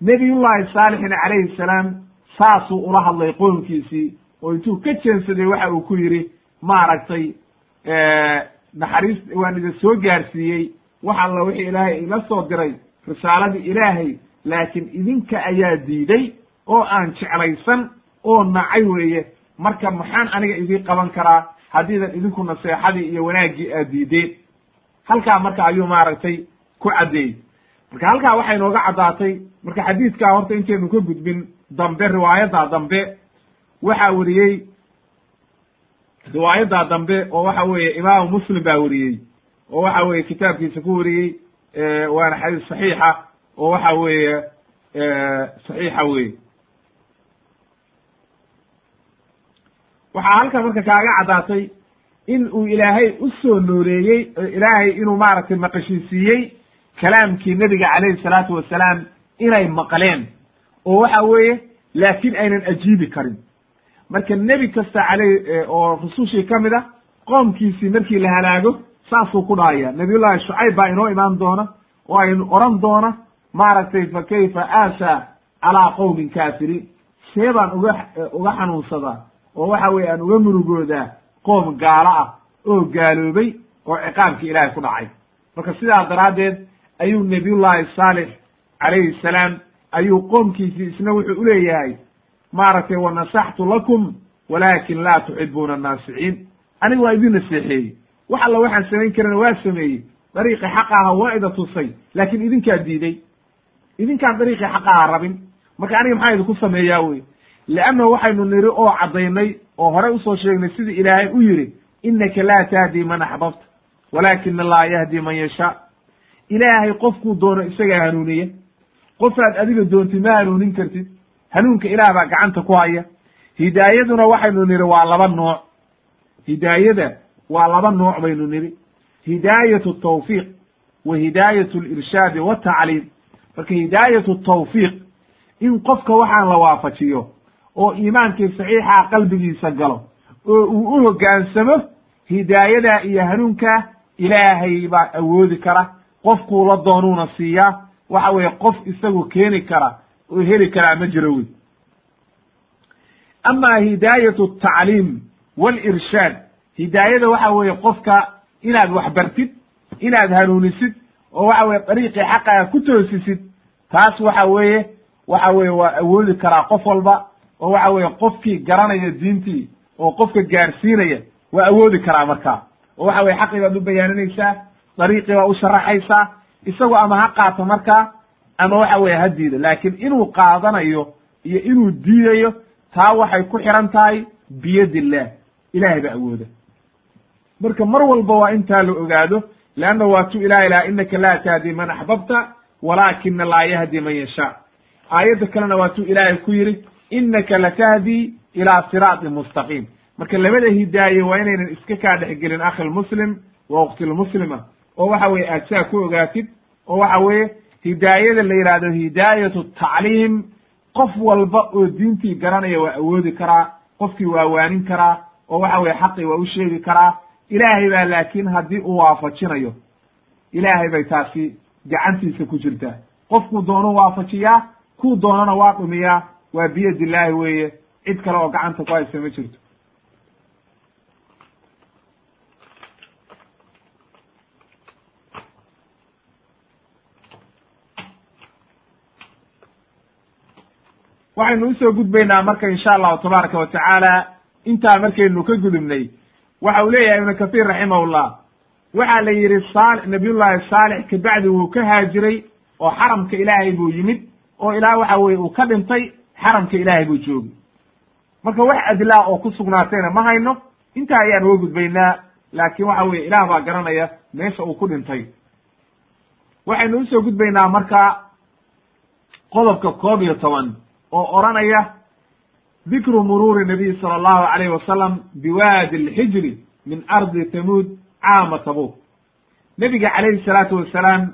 Nebiyullahi saalixina calayhi salaam saasuu ula hadlay qoomkiisii oo intuu ka jeensaday waxa uu ku yidhi maaragtay naxariis waan idin soo gaarsiiyey wax alla wixii ilaahay ila soo diray risaaladii ilaahay laakiin idinka ayaa diiday oo aan jeclaysan oo nacay weeye. Marka maxaan aniga idii qaban karaa haddiidan idinku naseexadii iyo wanaaggii aad diideen. Halkaa marka ayuu maaragtay ku caddeeyey. Marka halkaa waxay nooga caddaatay marka xadiidkaa horta intaynu ka gudbin dambe riwaayaddaa dambe waxaa weriyey riwaayaddaa dambe oo waxa weeye imaamu muslim baa weriyey oo waxa weeye kitaabkiisa ku weriyey waana xadiis saxiixa oo waxa weeye saxiixa weye waxaa halkan marka kaaga caddaatay in uu ilaahay u soo nooleeyey ilaahay inuu maaragtay maqashiisiiyey kalaamkii nebiga calayhi salaatu wasalaam inay maqleen oo waxa weeye laakiin aynan ajiibi karin. Marka nebi kasta caley oo rusushii ka mid ah qoomkiisii markii la halaago saasuu ku dhahaya nabiyullahi shucayb baa inoo imaan doona oo aynu oran doona maaragtay fa kayfa aasa calaa qowmin kaafiriin? See baan uga uga xanuunsadaa oo waxa weye aan uga murugoodaa qoom gaalo ah oo gaaloobay oo ciqaabkii ilaahay ku dhacay. Marka sidaa daraaddeed ayuu nebiyullahi saalix calayhi salaam ayuu qoomkiisii isna wuxuu uleeyahay maaragtay wanasaxtu lakum walaakin laa tuxibuuna annaasiciin aniga waa idin naseexeeyey wax alla waxaan samayn karana waa sameeyey. Dariiqii xaqa aha waa ida tusay laakiin idinkaa diiday. Idinkaan dariiqii xaqa aha rabin. Marka aniga maxaa idinku sameeyaa wey leanna waxaynu niri oo caddaynay oo horey u soo sheegnay sidii ilaahay u yidhi innaka laa tahdi man axbabta walaakina allaha yahdi man yashaa. Ilaahay qofkuu doono isagaa hanuuniya qofaad adiga doontid ma hanuunin kartid. Hanuunka ilaah baa gacanta ku haya. Hidaayaduna waxaynu nidhi waa laba nooc. Hidaayada waa laba nooc baynu nidhi. Hidaayatu tawfiiq wa hidaayatu lirshaadi watacliim marka hidaayatu tawfiiq in qofka waxaan la waafajiyo oo iimaankii saxiixa qalbigiisa galo oo uu u hoggaansamo hidaayadaa iyo hanuunkaa ilaahay baa awoodi kara. Qofkuu la doonuuna siiyaa waxa weeye qof isagu keeni kara oo heli karaa ma jiro wey. Ama hidaayatu tacliim walirshaad hidaayada waxa weeye qofka inaad wax bartid inaad hanuunisid oo waxa weye dariiqii xaqaga ku toosisid taas waxa weeye waxa weye waa awoodi karaa qof walba oo waxa weeye qofkii garanaya diintii oo qofka gaarsiinaya waa awoodi karaa markaa. Oo waxa weye xaqii baad u bayaaninaysaa dariiqii baa u sharaxaysaa isagu ama ha qaato markaa ama waxa weye ha diido. Laakiin inuu qaadanayo iyo inuu diidayo taa waxay ku xiran tahay biyad illah ilahay baa awooda. Marka mar walba waa intaa la ogaado leanna waa tu ilahay laha inaka laa tahdi man axbabta walaakina laa yahdi man yashaa. Aayadda kalena waa tu ilaahay ku yidhi inaka latahdi ilaa siraatin mustaqiim. Marka labada hidaaye waa inaynan iska kaa dhexgelin akhi lmuslim wa ukti lmuslima oo waxa weye aad saa ku ogaatid oo waxa weeye hidaayada la yidhahdo hidaayatu tacliim qof walba oo diintii garanaya waa awoodi karaa qofkii waa waanin karaa oo waxa weye xaqii waa u sheegi karaa ilaahay baa laakiin haddii uu waafajinayo ilaahay bay taasi gacantiisa ku jirtaa. Qofkuu doonu waafajiyaa kuu doonana waa dhumiyaa waa biyad illaahi weeye cid kale oo gacanta ku haysa ma jirto waxaynu u soo gudbaynaa marka insha allahu tabaaraka wa tacaala intaa markaynu ka gudubnay. Waxa uu leeyahay ibnu kahiir raximahullah. Waxaa la yidhi sal nabiyullahi saalix kabacdi wuu ka haajiray oo xaramka ilaahay buu yimid oo ilaa waxa weye uu ka dhintay xaramka ilaahay buu joogay. Marka wax adlaa oo ku sugnaatayna ma hayno intaa ayaan uga gudbaynaa laakiin waxa weye ilaah baa garanaya meesha uu ku dhintay. Waxaynu u soo gudbaynaa marka qodobka koob iyo toban oo odhanaya dikru muruuri nabiy sala allahu alayhi wasalam biwaadi alxijri min ardi tamuud caama tabuk. Nebiga calayhi salaatu wasalaam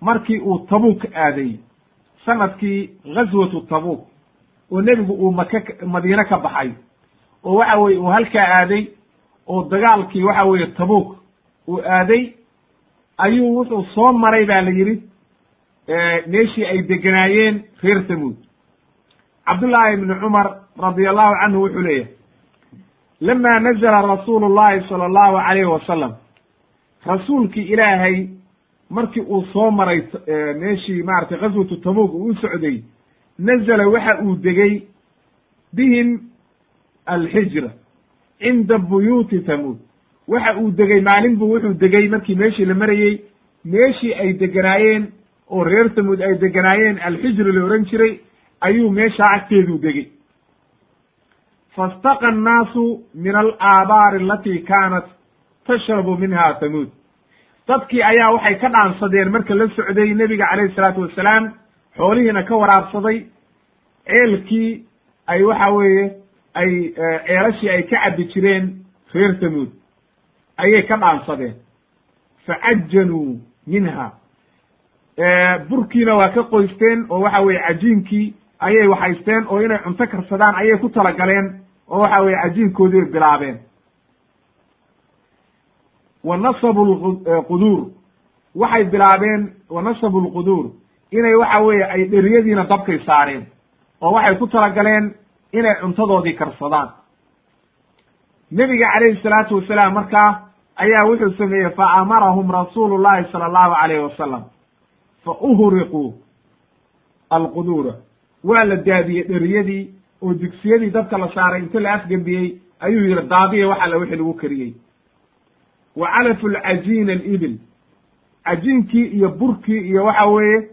markii uu tabuk aaday sannadkii ghaswatu tabuk oo nebigu uu maka madiine ka baxay oo waxa weye uu halkaa aaday oo dagaalkii waxa weeye tabuk uu aaday ayuu wuxuu soo maray ba la yidhi meeshii ay deganaayeen reer tamuud cabdullaahi ibni cumar radi allahu canhu wuxuu leeyahay lama nazla rasuulu llahi sala allahu alayhi wasalam rasuulkii ilaahay markii uu soo maray meeshii maratay ghaswatu tabuk uu u socday nazala waxa uu degey bihim alxijra cinda buyuuti tamuud waxa uu degey maalin buu wuxuu degey markii meeshii la marayey meeshii ay deganaayeen oo reer tamuud ay deganaayeen alxijri la ohan jiray ayuu meeshaa agteeduu degey fastaqa annaasu min alaabaari alatii kaanat tashrabu minha tamuud dadkii ayaa waxay ka dhaansadeen marka la socday nebiga calayhi salaatu wassalaam xoolihiina ka waraabsaday ceelkii ay waxa weeye ay ceelashii ay ka cabbi jireen reer tamuud ayay ka dhaansadeen. Facajjanuu minha burkiina waa ka qoysteen oo waxa weye cajiinkii ayay waxaysteen oo inay cunto karsadaan ayay ku talagaleen oo waxa weye cajiinkoodii bilaabeen. Wa nasabu lquduur waxay bilaabeen wa nasabu lquduur inay waxa weeye ay dheriyadiina dabkay saareen oo waxay ku talagaleen inay cuntadoodii karsadaan. Nebiga calayhi salaatu wasalaam markaa ayaa wuxuu sameeyey fa amarahum rasuulu llahi sala allahu alayhi wasalam fa uhriquu alquduura waa la daadiyey dheriyadii oo digsiyadii dabka la saaray inta la afgembiyey. Ayuu yihi daadiya wax alla wixii lagu kariyey. Wa calafu lcajiina alibil. Cajiinkii iyo burkii iyo waxa weeye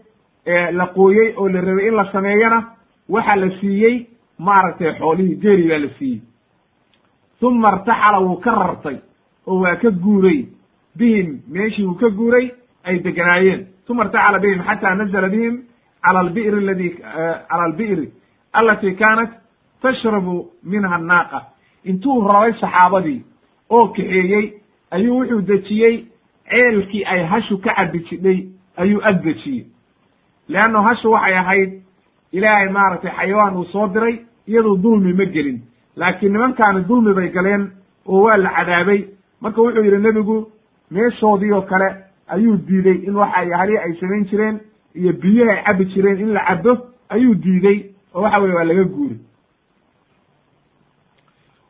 la qooyey oo la rabay in la sameeyana waxa la siiyey maaragtay xoolihii geeri baa la siiyey. Uma irtaxala wuu ka rartay oo waa ka guuray. Bihim meeshii wuu ka guuray ay deganaayeen uma irtaxala bihim xata nazla bihim cala albiri aladi cala albiri alati kaanat tashrabu minha annaaqa intuu rabay saxaabadii oo kaxeeyey ayuu wuxuu dejiyey ceelkii ay hashu ka cabi jidhay ayuu ag dejiyey leanno hashu waxay ahayd ilaahay maaragtay xayawaan uu soo diray iyaduu dulmi ma gelin laakiin nimankaani dulmi bay galeen oo waa la cadaabay marka wuxuu yidhi nebigu meeshoodii oo kale ayuu diiday in waxa hali ay samayn jireen iyo biyaha ay cabi jireen in la cabo ayuu diiday oo waxa weye waa laga guuri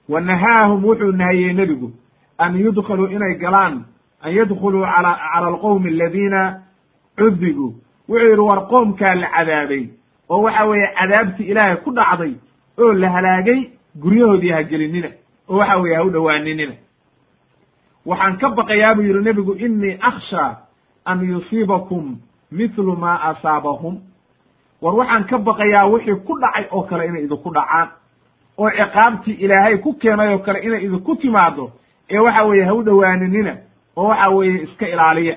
wa nahaahum wuxuu nahayey nebigu an yudkhaluu inay galaan an yadkhuluu ala cala alqowmi aladiina cudibuu wuxuu yidhi war qoomkaa la cadaabay oo waxa weeye cadaabtii ilaahay ku dhacday oo la halaagay guryahoodii ha gelinina oo waxa weeye ha u dhowaaninina waxaan ka baqayaa buu yidhi nebigu inii akhshaa an yusiibakum mithlu maa asaabahum. War waxaan ka baqayaa wixii ku dhacay oo kale inay idinku dhacaan. Oo ciqaabtii ilaahay ku keenay oo kale inay idinku timaado ee waxa weeye ha u dhowaaninina oo waxa weeye iska ilaaliya.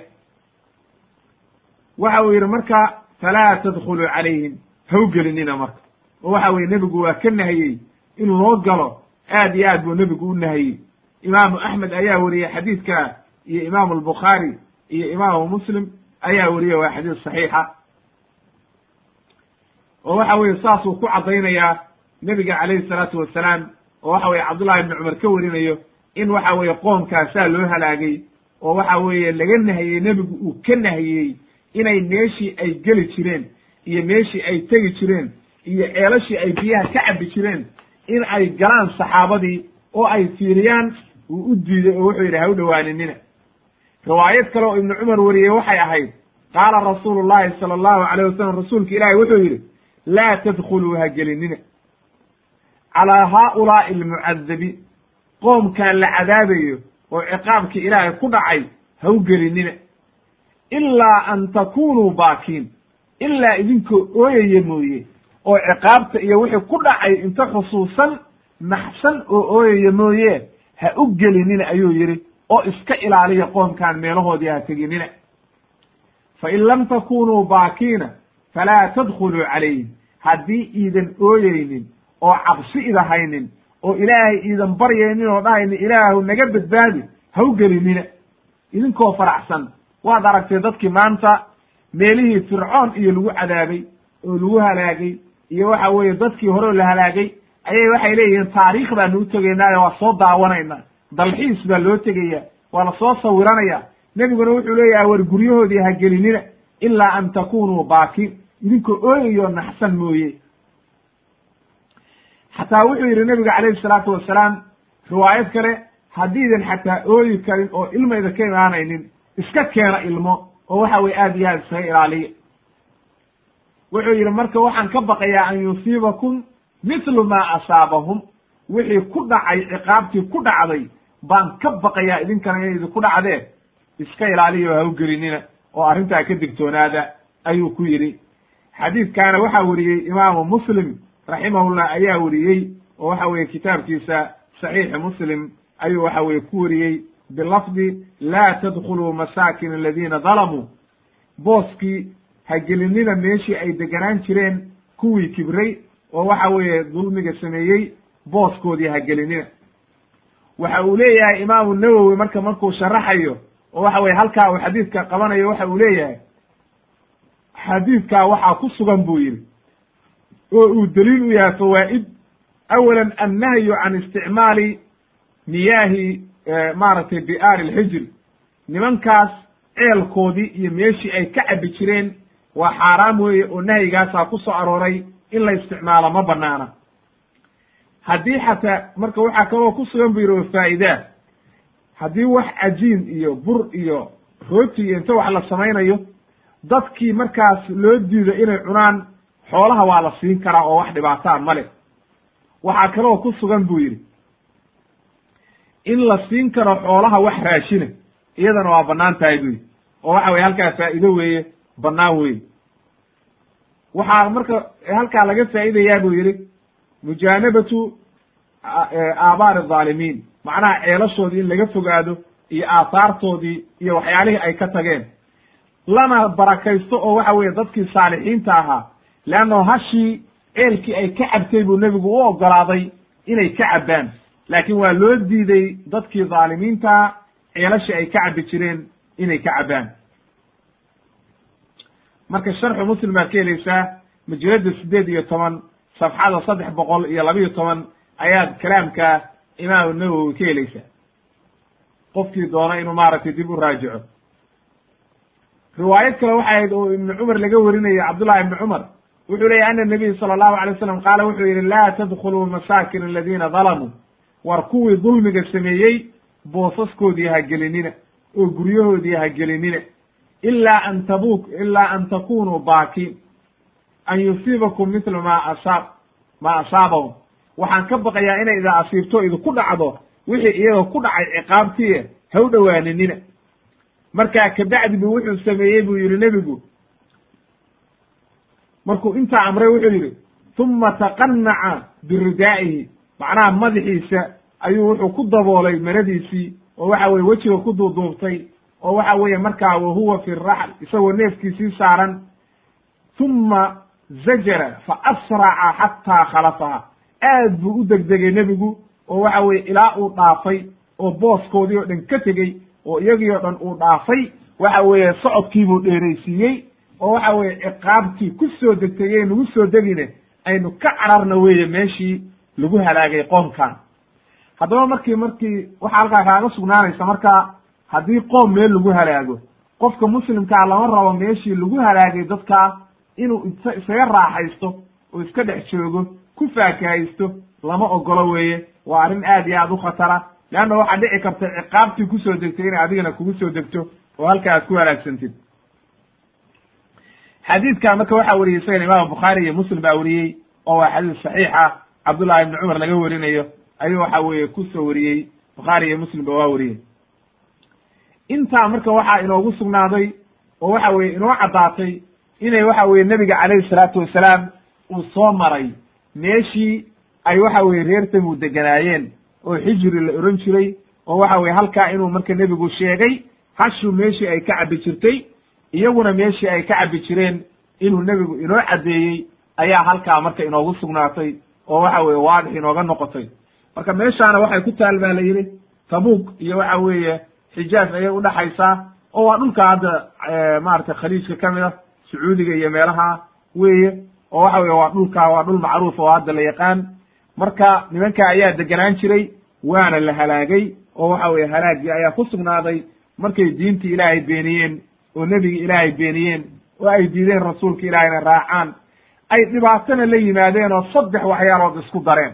Waxa uu yidhi marka falaa tadkhuluu calayhim. Ha u gelinina marka. Oo waxa weye nebigu waa ka nahiyey in loo galo. Aad iyo aad buu nebigu u nahiyey imaamu axmed ayaa weriyey xadiidka iyo imaamu albukhaari iyo imaamu muslim ayaa weriyey waa xadiis saxiixa. oo waxa weye saasuu ku caddaynayaa nebiga calayhi salaatu wasalaam oo waxa weye cabdullahi ibni cumar ka werinayo in waxa weeye qoomkaasaa loo halaagay oo waxa weeye laga nahiyey nebigu uu ka nahiyey inay meeshii ay geli jireen iyo meeshii ay tegi jireen iyo ceelashii ay biyaha ka cabbi jireen in ay galaan saxaabadii oo ay fiiriyaan uu u diiday oo wuxuu yidhi ha u dhowaaninina riwaayad kale oo ibnu cumar wariyey waxay ahayd qaala rasuulu llahi sala allahu alayh wasalam rasuulka ilaahi wuxuu yidhi laa tadkhuluu ha gelinina. Calaa haaulaa'i almucadabiin qoomkaa la cadaabayo oo ciqaabkii ilaahay ku dhacay ha u gelinina. Ilaa an takunuu baakiin ilaa idinkoo ooyaya mooye oo ciqaabta iyo wixii ku dhacay inta xusuusan naxsan oo ooyaya mooye ha u gelinina ayuu yidhi oo iska ilaaliya qoomkaan meelahoodii ha teginina fain lam takunuu baakiina falaa tadkhuluu calayhim haddii iidan ooyeynin oo cabsi idahaynin oo ilaahay iidan baryaynin oo dhahaynin ilaahu naga badbaadi ha u gelinina idinkoo faraxsan waad aragtay dadkii maanta meelihii fircoon iyo lagu cadaabay oo lagu halaagay iyo waxa weeye dadkii hore la halaagay ayay waxay leeyihiin taariikh baanu u tegaynaayo waa soo daawanayna dalxiis baa loo tegaya waa la soo sawiranaya nebiguna wuxuu leeyahay war guryahoodii ha gelinina ilaa an takunuu baakin idinkoo ooyayo naxsan mooye. Xataa wuxuu yidhi nebiga calayhi salaatu wasalaam riwaayad kale haddiidan xataa ooyi karin oo ilmayda ka imaanaynin iska keena ilmo oo waxa weye aad iyo aad isaga ilaaliya. Wuxuu yidhi marka waxaan ka baqayaa an yusiibakum mithlu maa asaabahum. Wixii ku dhacay ciqaabtii ku dhacday baan ka baqayaa idinkana inay idinku dhacdee iska ilaaliya oo ha u gelinina oo arrintaa ka digtoonaada ayuu ku yidhi. Xadiidkaana waxaa weriyey imaamu muslim raximahullah ayaa weriyey oo waxa weeye kitaabkiisa saxiixi muslim ayuu waxa weye ku weriyey bilafdi laa tadkhuluu masaakin aladiina dalamuu. Booskii ha gelinina meeshii ay deganaan jireen kuwii kibray oo waxa weeye dulmiga sameeyey booskoodii ha gelinina waxa uu leeyahay imaamu nawowi marka markuu sharaxayo oo waxa weye halkaa uu xadiidka qabanayo waxa uu leeyahay xadiidkaa waxaa ku sugan buu yidhi oo uu daliil u yahay fawaa'id awalan annahyu can isticmaali miyaahi maaragtay bi'aari lxijri nimankaas ceelkoodii iyo meeshii ay ka cabi jireen waa xaaraam weeye oo nahyigaasaa ku soo arooray in la isticmaalo ma banaana haddii xataa marka waxaa kaloo ku sugan bu yidhi oo haddii wax cajiin iyo bur iyo rooti iyo inta wax la samaynayo dadkii markaas loo diido inay cunaan xoolaha waa la siin karaa oo wax dhibaataa male waxaa kaloo ku sugan buu yidhi in la siin karo xoolaha wax raashina iyadana waa bannaan tahay buu yidhi. Oo waxa weye halkaa faa'iido weeye bannaan weye waxaa marka halkaa laga faa'idayaa buu yidhi mujaanabatu aabaari adaalimiin macnaha ceelashoodii in laga fogaado iyo aahaartoodii iyo waxyaalihii ay ka tageen. Lana barakaysto oo waxa weeye dadkii saalixiinta ahaa leanno hashii ceelkii ay ka cabtay buu nebigu u ogolaaday inay ka cabbaan. Laakiin waa loo diiday dadkii dhaalimiintaa ceelashii ay ka cabbi jireen inay ka cabbaan. Marka sharxu muslim baad ka helaysaa majalada siddeed iyo toban safxada saddex boqol iyo labiyo toban ayaad kalaamka imaamu nawowi ka helaysaa qofkii doona inuu maaragtay dib u raajico. Riwaayad kale waxay ahayd oo ibnu cumar laga warinayo cabdullahi ibni cumar. Wuxuu leeyahy ana nabiy sala allahu alay wasalam qaala wuxuu yidhi laa tadkhuluu masaakin aladiina dalamuu war kuwii dulmiga sameeyey boosaskoodii ha gelinina oo guryahoodii ha gelinina ilaa an tabu ilaa an takunuu baakiin an yusiibakum mithla ma asaab ma asaabahum. Waxaan ka baqayaa inay idin asiibto idinku dhacdo wixii iyaga ku dhacay ciqaabtii ha u dhowaaninina markaa kabacdi bu wuxuu sameeyey buu yidhi nebigu. Markuu intaa amray wuxuu yidhi uma taqanaca biridaa'ihi. Macnaha madaxiisa ayuu wuxuu ku daboolay maradiisii oo waxa weye wejiga ku duuduubtay oo waxa weeye markaa wahuwa fi raxl isagoo neefkiisii saaran. Uma zajara fa asraca xataa khalafaha aad buu u degdegay nebigu oo waxa weye ilaa uu dhaafay oo booskoodii oo dhan ka tegey oo iyagii oo dhan uu dhaafay waxa weeye socodkiibuu dheeraysiiyey oo waxa weeye ciqaabtii ku soo degtegey nagu soo degine aynu ka cararna weeye meeshii lagu halaagay qoomkan. Haddaba markii markii waxaa halkaa kaaga sugnaanaysa marka haddii qoom meel lagu halaago qofka muslimkaa lama rabo meeshii lagu halaagay dadkaa inuu is isaga raaxaysto oo iska dhex joogo ku faakahaysto lama ogolo weeye. Waa arrin aad iyo aad u khatara. Leanna waxaa dhici karta ciqaabtii ku soo degtay inay adigana kugu soo degto oo halka aad ku halaagsantid xadiidka marka waxaa weriyey isagan imaam bukhaari iyo muslim baa weriyey oo waa xadiis saxiixa cabdullahi ibni cumar laga werinayo ayuu waxa weeye ku soo wariyey. Bukhaari iyo muslim ba waa wariyey intaa marka waxaa inoogu sugnaaday oo waxa weye inoo caddaatay inay waxa weye nebiga calayhi salaatu wasalaam uu soo maray. Meeshii ay waxa weye reer tamud deganaayeen oo xijri la ohan jiray oo waxa weye halkaa inuu marka nebigu sheegay hashu meeshii ay ka cabbi jirtay iyaguna meeshii ay ka cabbi jireen inuu nebigu inoo caddeeyey ayaa halkaa marka inoogu sugnaatay oo waxa weye waadix inooga noqotay. Marka meeshaana waxay ku taal baa la yidhi tabuuk iyo waxa weeye xijaaz ayay udhaxaysaa oo waa dhulka hadda maaragtay khaliijka ka mid a sacuudiga iyo meelaha weeye oo waxa weye waa dhulka waa dhul macruuf oo hadda la yaqaan. Marka nimanka ayaa degenaan jiray waana la halaagay oo waxa weye halaagii ayaa ku sugnaaday. Markay diintii ilaahay beeniyeen oo nebigi ilaahay beeniyeen oo ay diideen rasuulka ilaahayna raacaan ay dhibaatona la yimaadeen oo saddex waxyaalood isku dareen.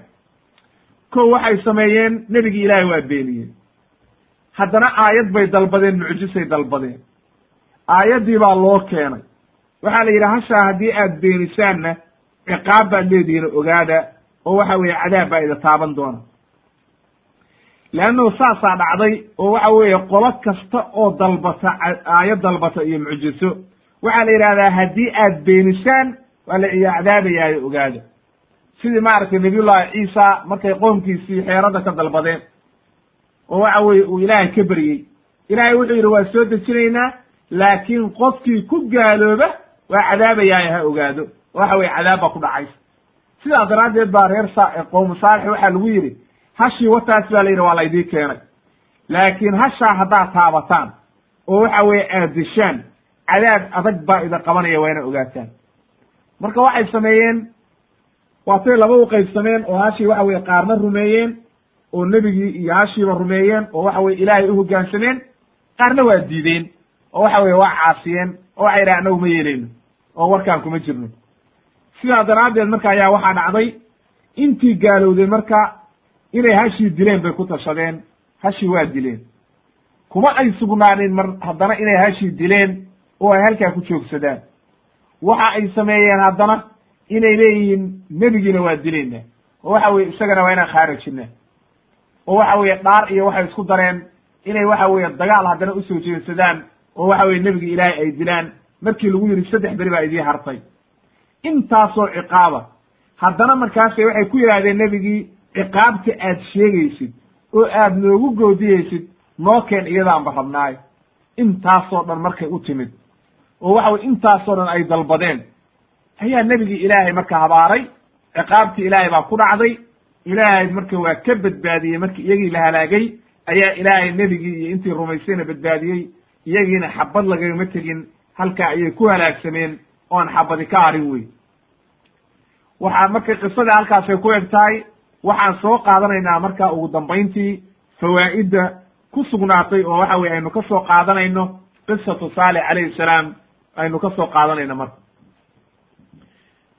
Ko waxay sameeyeen nebigii ilaahay waa beeniyeen. Haddana aayad bay dalbadeen mucjisay dalbadeen. Aayaddii baa loo keenay waxaa la yidhi hashaa haddii aad beenisaanna ciqaab baad leedihiin ogaada oo waxa weeye cadaab baa ida taaban doona. Leannahu saasaa dhacday oo waxa weeye qolo kasta oo dalbata aayad dalbata iyo mucjiso. Waxaa la yidhahdaa haddii aad beenisaan waa la iyo cadaabayaayo ogaada. Sidii maaragtay nabiyullahi ciisa markay qoomkiisii xeerada ka dalbadeen oo waxa weye uu ilaahay ka beryey ilaahay wuxuu yidhi waa soo dejinaynaa laakiin qofkii ku gaalooba waa cadaabayaayo ha ogaado. Waxa weye cadaab baa ku dhacaysa. Sidaa daraaddeed baa reer sa qowmu saalix waxaa lagu yidhi hashii wataas baa la yidhi waa laydii keenay. Laakiin hashaa haddaad taabataan oo waxa weeye aad dishaan cadaab adag baa ida qabanaya waa ogaataan. Marka waxay sameeyeen waatay laba u qaybsameen oo hashii waxa weye qaarna rumeeyeen oo nebigii iyo hashiiba rumeeyeen oo waxa weye ilaahay u hoggaansameen qaarna waa diideen oo waxa weye waa caasiyeen oo waxay yidhaha anagu ma yeeleyno oo warkaan kuma jirno. Sidaa daraaddeed marka ayaa waxaa dhacday intii gaalowday marka inay hashii dileen bay ku tashadeen hashii waa dileen. Kuma ay sugnaanin mar haddana inay hashii dileen oo ay halkaa ku joogsadaan. Waxa ay sameeyeen haddana inay leeyihiin nebigiina waa dilayna oo waxa weye isagana waa inaan khaarajina oo waxa weeye dhaar iyo waxay isku dareen inay waxa weeye dagaal haddana u soo jeedsadaan. Oo waxa weye nebigi ilaahay ay dilaan markii lagu yidhi saddex beri baa idii hartay. Intaasoo ciqaaba. Haddana markaase waxay ku yidhahdeen nebigii ciqaabta aad sheegaysid oo aad noogu goodiyeysid noo keen iyadaanba rabnaay. Intaasoo dhan markay u timid. Oo waxa weye intaasoo dhan ay dalbadeen. Ayaa nebigii ilaahay marka habaaray. Ciqaabtii ilaahay baa ku dhacday. Ilaahay marka waa ka badbaadiyey markii iyagii la halaagay ayaa ilaahay nebigii iyo intii rumaysayna badbaadiyey. Iyagiina xabad lagagama tegin halkaa ayay ku halaagsameen oon xabadi ka harin wey waxaa marka qisada halkaasay ku eg tahay waxaan soo qaadanaynaa marka ugu dambayntii fawaa'idda ku sugnaatay oo waxa weye aynu ka soo qaadanayno qisatu saalix calayhi salaam aynu ka soo qaadanayno marka.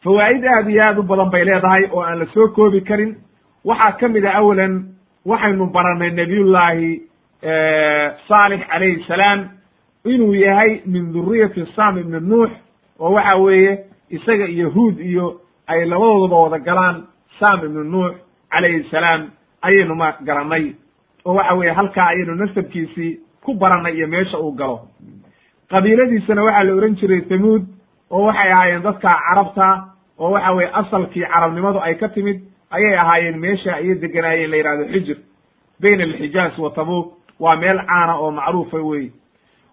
Fawaa'id aad iyo aad u badan bay leedahay oo aan la soo koobi karin. Waxaa ka mid a awalan waxaynu baranay nabiyullaahi saalix calayhi salaam inuu yahay min duriyati sam ibni nuux oo waxa weeye isaga iyo huud iyo ay labadoodaba wada galaan sam ibnu nuux calayhi salaam ayaynu ma garanay oo waxa weeye halkaa ayaynu nasabkiisii ku barannay iyo meesha uu galo. Qabiiladiisana waxaa la ohan jiray thamuud oo waxay ahaayeen dadka carabta oo waxa weye asalkii carabnimadu ay ka timid ayay ahaayeen meesha ayay deganaayeen la yidhahdo xijir bayna alxijaaz wa tabuuk waa meel caana oo macruufa wey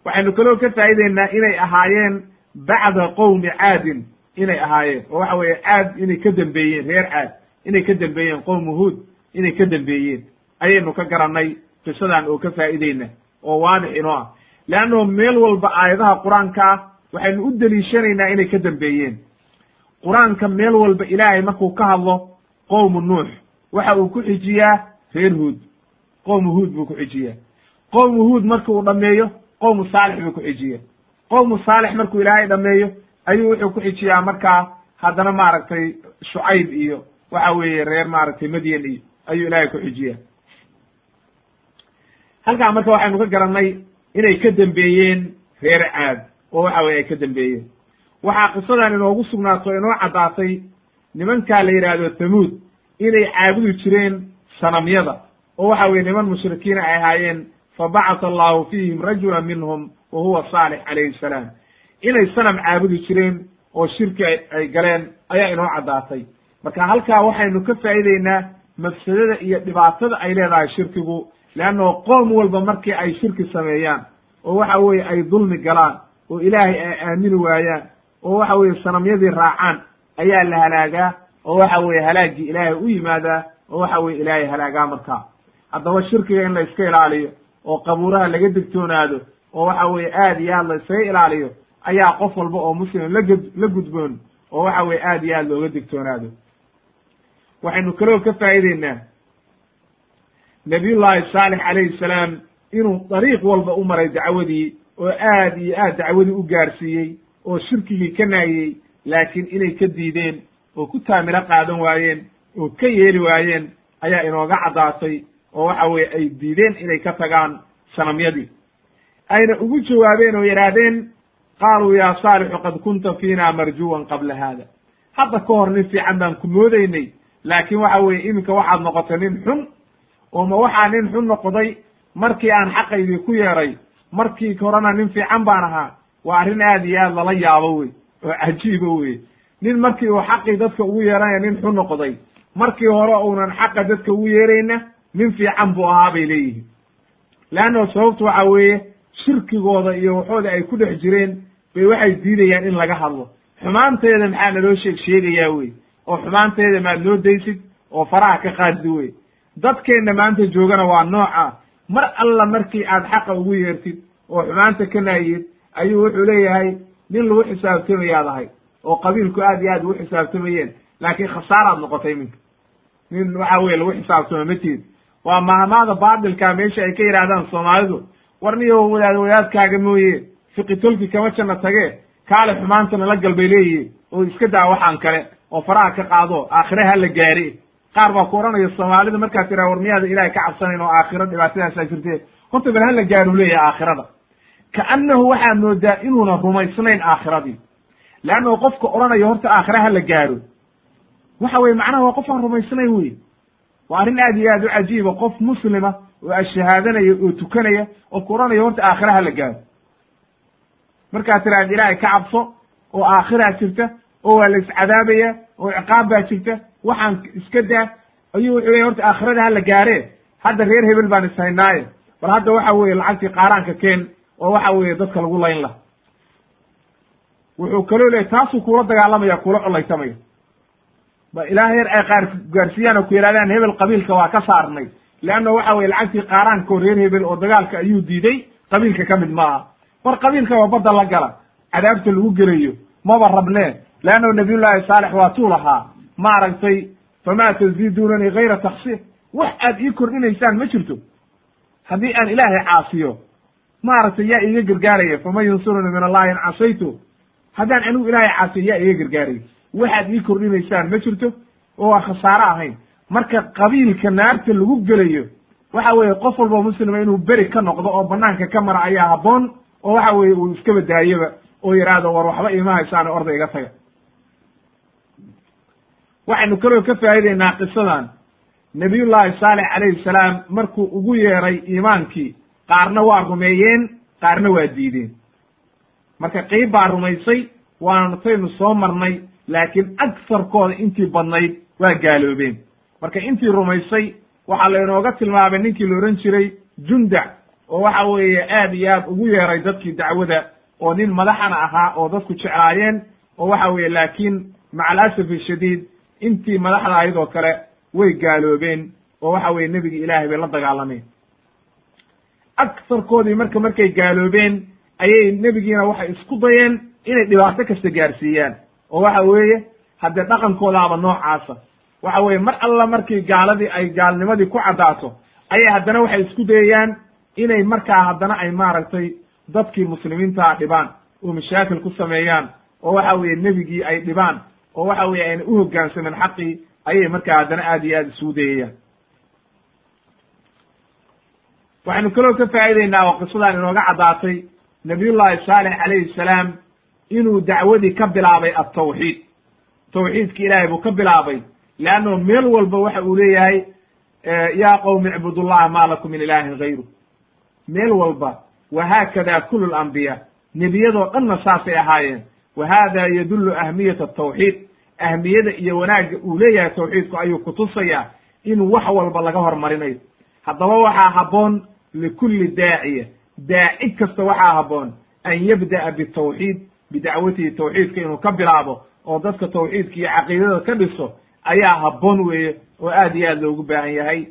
waxaynu kaloo ka faa'ideynaa inay ahaayeen bacda qowmi caadin inay ahaayeen. Oo waxa weeye caad inay ka dembeeyeen reer caad. Inay ka dembeeyeen qowmu huud inay ka dembeeyeen ayaynu ka garannay qisadan oo ka faa'ideyna oo waadix inoo ah. Leannahu meel walba aayadaha qur'aanka ah waxaynu u deliishanaynaa inay ka dembeeyeen qur'aanka meel walba ilaahay markuu ka hadlo qowmu nuux waxa uu ku xijiyaa reer huud. Qowmu huud buu ku xijiyaa. Qowmu huud marki uu dhameeyo qowmu saalix buu ku xijiya qowmu saalix markuu ilaahay dhameeyo ayuu wuxuu ku xijiyaa markaa haddana maaragtay shucayb iyo waxa weeye reer maaragtay madyan iyo ayuu ilaahay ku xijiya halkaa marka waxaynu ka garannay inay ka dembeeyeen reer caad oo waxa weye ay ka dembeeyeen waxaa qisadan inoogu sugnaato inoo caddaatay nimankaa la yidhaahdo thamuud inay caabudi jireen sanamyada oo waxa weye niman mushrikiina ay ahaayeen fabacata allahu fiihim rajula minhum wa huwa saalix calayhi salaam inay sanam caabudi jireen oo shirki ay galeen ayaa inoo caddaatay marka halkaa waxaynu ka faa'iideynaa mafsadada iyo dhibaatada ay leedahay shirkigu leanno qoom walba markii ay shirki sameeyaan oo waxa weeye ay dulmi galaan oo ilaahay ay aamini waayaan oo waxa weeye sanamyadii raacaan ayaa la halaagaa oo waxa weeye halaaggii ilaahay u yimaadaa oo waxa weye ilaahay halaagaa markaa haddaba shirkiga in la iska ilaaliyo oo qabuuraha laga digtoonaado oo waxa weeye aad iyo aad la iskaga ilaaliyo ayaa qof walba oo muslim lagud la gudboon oo waxa weye aad iyo aad looga digtoonaado waxaynu kaloo ka faa'iideynaa nabiyullaahi saalix calayhi salaam inuu dariiq walba u maray dacwadii oo aad iyo aad dacwadii u gaarsiiyey oo shirkigii ka naayey laakiin inay ka diideen oo ku taamilo qaadan waayeen oo ka yeeli waayeen ayaa inooga caddaatay oo waxa weeye ay diideen inay ka tagaan sanamyadii. Ayna ugu jawaabeen oo yidhaahdeen qaaluu yaa saalixu qad kunta fiina marjuwan qabla haada. Hadda ka hor nin fiican baan ku moodeynay laakiin waxa weeye iminka waxaad noqotay nin xun oo ma waxaa nin xun noqday markii aan xaqaydii ku yeeray markii horena nin fiican baan ahaa waa arrin aad iyo aad lala yaabo wey oo cajiiba wey nin markii uu xaqii dadka ugu yeeranaya nin xun noqday markii hore uunan xaqa dadka ugu yeerayna nin fiican buu ahaa bay leeyihiin. Leanno sababtu waxa weeye shirkigooda iyo waxooda ay ku dhex jireen bay waxay diidayaan in laga hadlo. Xumaanteeda maxaa naloo sheeg sheegayaa wey oo xumaanteeda maad noo daysid oo faraha ka qaaddi wey dadkeenna maanta joogana waa nooca. Mar alla markii aad xaqa ugu yeertid oo xumaanta ka naayid ayuu wuxuu leeyahay nin lagu xisaabtamayaad ahay oo qabiilku aad iyo aad ugu xisaabtamayeen laakiin khasaaraad noqotay iminka nin waxa weye lagu xisaabtamo matid waa mahmaada baatilka meesha ay ka yidhaahdaan soomaalidu. War niyo wadaad wadaadkaaga mooye. Fiqi tolki kama janna tage. Kaale xumaantana la gal bay leeyihiin oo iska daa waxaan kale. Oo faraha ka qaado. Aakhire ha la gaari. Qaar baa ku odhanaya soomaalida markaad tiraa war miyaada ilahay ka cabsanayn oo aakhiro dhibaatadaasaa jirte horta bal hala gaaru leeyahay aakhirada. Kaannahu waxaa moodaa inuuna rumaysnayn aakhiradii leannahu qofka odhanaya horta aakhira ha la gaaro. Waxa weye macnaha waa qof aan rumaysnayn wey waa arrin aad iyo aad u cajiiba qof muslima oo ashahaadanaya oo tukanaya oo ku odhanaya horta aakhira ha la gaaro. Markaad tiraad ilaahay ka cabso oo aakhiraa jirta oo waa la iscadaabaya oo ciqaab baa jirta waxaan iska daa ayuu wuxuu leya horta aakhirada ha la gaaree hadda reer hebel baan ishaynaaye bal hadda waxa weeye lacagtii qaaraanka keen oo waxa weeye dadka lagu layn lah wuxuu kaloo leeyay taasuu kuula dagaalamaya kuula colaytamaya ba ilaa heer ay qaar gaarsiiyaan oo ku yidhahdaan hebel qabiilka waa ka saarnay. Leanna waxa weye lacagtii qaaraanka oo reer hebel oo dagaalka ayuu diiday qabiilka ka mid maaha. War qabiilka waa badda la gala cadaabta lagu gelayo maba rabnee leannahu nabiyullaahi saalex waa tuu lahaa. Maaragtay famaa taziidunanii gayra taksiir wax aad ii kordhinaysaan ma jirto. Haddii aan ilaahay caasiyo maaragtay yaa iiga gargaaraya faman yunsurunii min allahi in casaytu. Haddaan anigu ilaahay caasiyo yaa iiga gargaaraya waxaad ii kordhinaysaan ma jirto? Oo waa khasaare ahayn. Marka qabiilka naarta lagu gelayo waxa weeye qof walba muslima inuu beri ka noqdo oo banaanka ka mara ayaa habboon oo waxa weeye uu iska badaayoba oo yidhaahdo war waxba iima haysaan orda iga taga. Waxaynu kaloo ka faa'ideynaa qisadan. Nabiyullaahi saalex calayhi salaam markuu ugu yeeray iimaankii qaarna waa rumeeyeen qaarna waa diideen. Marka qiib baa rumaysay waana taynu soo marnay laakiin agsarkooda intii badnayd waa gaaloobeen. Marka intii rumaysay waxaa laynooga tilmaamay ninkii la odhan jiray jundac oo waxa weeye aad iyo aad ugu yeeray dadkii dacwada oo nin madaxana ahaa oo dadku jeclaayeen oo waxa weeye laakiin maca alasafi shadiid intii madaxda ahayd oo kale way gaaloobeen oo waxa weye nebigi ilaahay bay la dagaalameen. Agsarkoodii marka markay gaaloobeen ayay nebigiina waxay isku dayeen inay dhibaato kasta gaarsiiyaan oo waxa weeye haddee dhaqankoodaaba noocaasa. Waxa weeye mar alla markii gaaladii ay gaalnimadii ku caddaato ayay haddana waxay isku dayayaan inay markaa haddana ay maaragtay dadkii muslimiintaa dhibaan oo mashaakil ku sameeyaan oo waxa weeye nebigii ay dhibaan oo waxa weeye ayna u hoggaansamen xaqii ayay markaa haddana aad iyo aad isugu dayayaan. Waxaynu kaloo ka faa'ideynaa oo qisadan inooga caddaatay nabiyullaahi saalex calayhi salaam inuu dacwadii ka bilaabay altawxiid tawxiidki ilaahay buu ka bilaabay. Leanno meel walba waxa uu leeyahay yaa qowmi icbudullaha maa lakum min ilaahin gayru meel walba wa haakada kulu lambiya nebiyadoo dhanna saasay ahaayeen. Wa hada yadullu ahmiyat atawxiid ahmiyada iyo wanaagga uu leeyahay tawxiidku ayuu kutusayaa in wax walba laga hormarinayo. Haddaba waxaa habboon likulli daaciya. Daaci kasta waxaa habboon an yabda'a bitawxiid bidacwatihi tawxiidka inuu ka bilaabo oo dadka tawxiidka iyo caqiidada ka dhiso ayaa habboon weeye oo aad iyo aad loogu baahan yahay.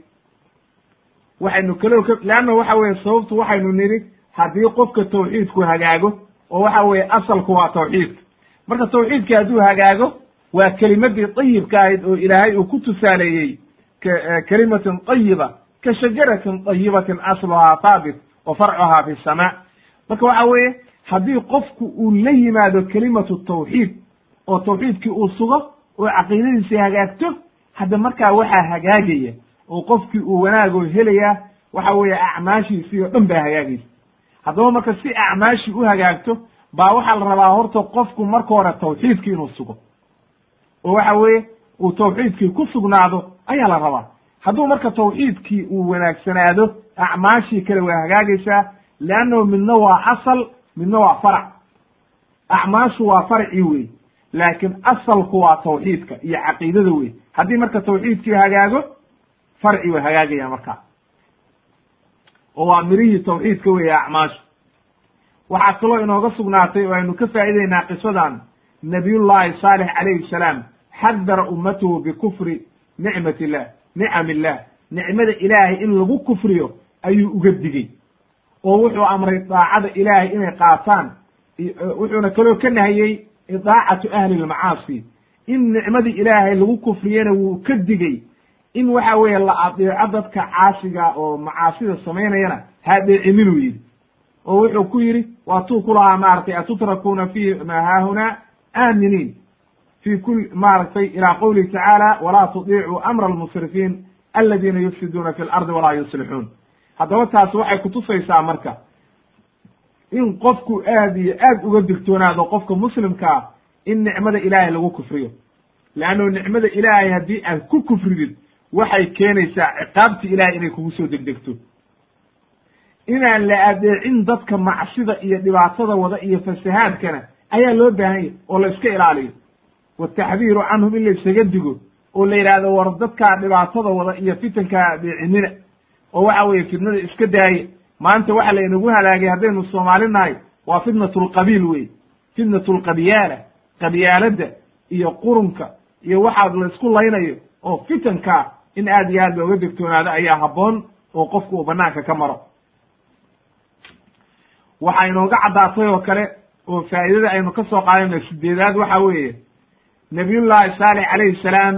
Waxaynu kaloo ka leanna waxa weeye sababtu waxaynu nidhi haddii qofka tawxiidku hagaago oo waxa weeye asalku waa tawxiidka marka tawxiidki hadduu hagaago waa kelimadii dayibka ahayd oo ilaahay uu ku tusaaleeyey kelimatin dayiba ka shajaratin dayibatin asluhaa haabit wa farcuhaa fi samaa. Marka waxa weeye haddii qofku uu la yimaado kelimatu tawxiid oo tawxiidkii uu sugo oo caqiidadiisii hagaagto hadda markaa waxaa hagaagaya oo qofkii uu wanaagoo helayaa waxa weeye acmaashiisii oo dhan baa hagaagaysa. Haddaba marka si acmaashii u hagaagto baa waxaa la rabaa horta qofku marka hore tawxiidkii inuu sugo. Oo waxa weeye uu tawxiidkii ku sugnaado ayaa la rabaa. Hadduu marka tawxiidkii uu wanaagsanaado acmaashii kale waa hagaagaysaa leannahu midna waa asal midna waa farac. Acmaashu waa farcii wey laakiin asalku waa tawxiidka iyo caqiidada wey haddii marka tawxiidkii hagaago farci way hagaagayaan markaa oo waa mirihii tawxiidka weeye acmaashu. Waxaa kaloo inooga sugnaatay oo aynu ka faa'ideynaa qisadan nabiyullahi saalix calayhi salaam xadara ummatahu bikufri nicmat illah nicam illah. Nicmada ilaahay in lagu kufriyo ayuu uga digey oo wuxuu amray daacada ilaahay inay qaataan wuxuuna kaloo ka nahiyey idaacatu ahli lmacaasi in nicmadii ilaahay lagu kufriyena wuu ka digey in waxa weeye la adeeco dadka caasiga oo macaasida samaynayana hadeecininuu yidhi. Oo wuxuu ku yidhi waatuu ku lahaa maaragtay atutrakuuna fi ma haahuna aaminiin. Fi kul maaragtay ila qowlihi tacaala walaa tudiicuu amra almusrifiin aladiina yufsiduuna fi lardi walaa yuslixuun haddaba taas waxay kutusaysaa marka in qofku aad iyo aad uga digtoonaado qofka muslimkaa in nicmada ilaahay lagu kufriyo. Leanno nicmada ilaahay haddii aad ku kufridid waxay keenaysaa ciqaabti ilahay inay kugu soo degdegto. Inaan la adeecin dadka macsida iyo dhibaatada wada iyo fasahaadkana ayaa loo baahan yahy oo la iska ilaaliyo. Wataxdiiru canhum in la isaga digo oo la yidhaahdo war dadkaa dhibaatada wada iyo fitankaa adeecinina oo waxa weeye fitnada iska daaya maanta waxa laynagu halaagay haddaynu soomaali nahay waa fitnatu lqabiil wey fitnatu lqabyaala qabyaaladda iyo qurunka iyo waxaad la isku laynayo oo fitankaa in aad iyo aad looga degtoonaado ayaa habboon oo qofku uu banaanka ka maro. Waxaa inooga caddaatay oo kale oo faa'idada aynu ka soo qaadayno sideedaad waxa weeye. Nabiyullaahi saalix calayhi salaam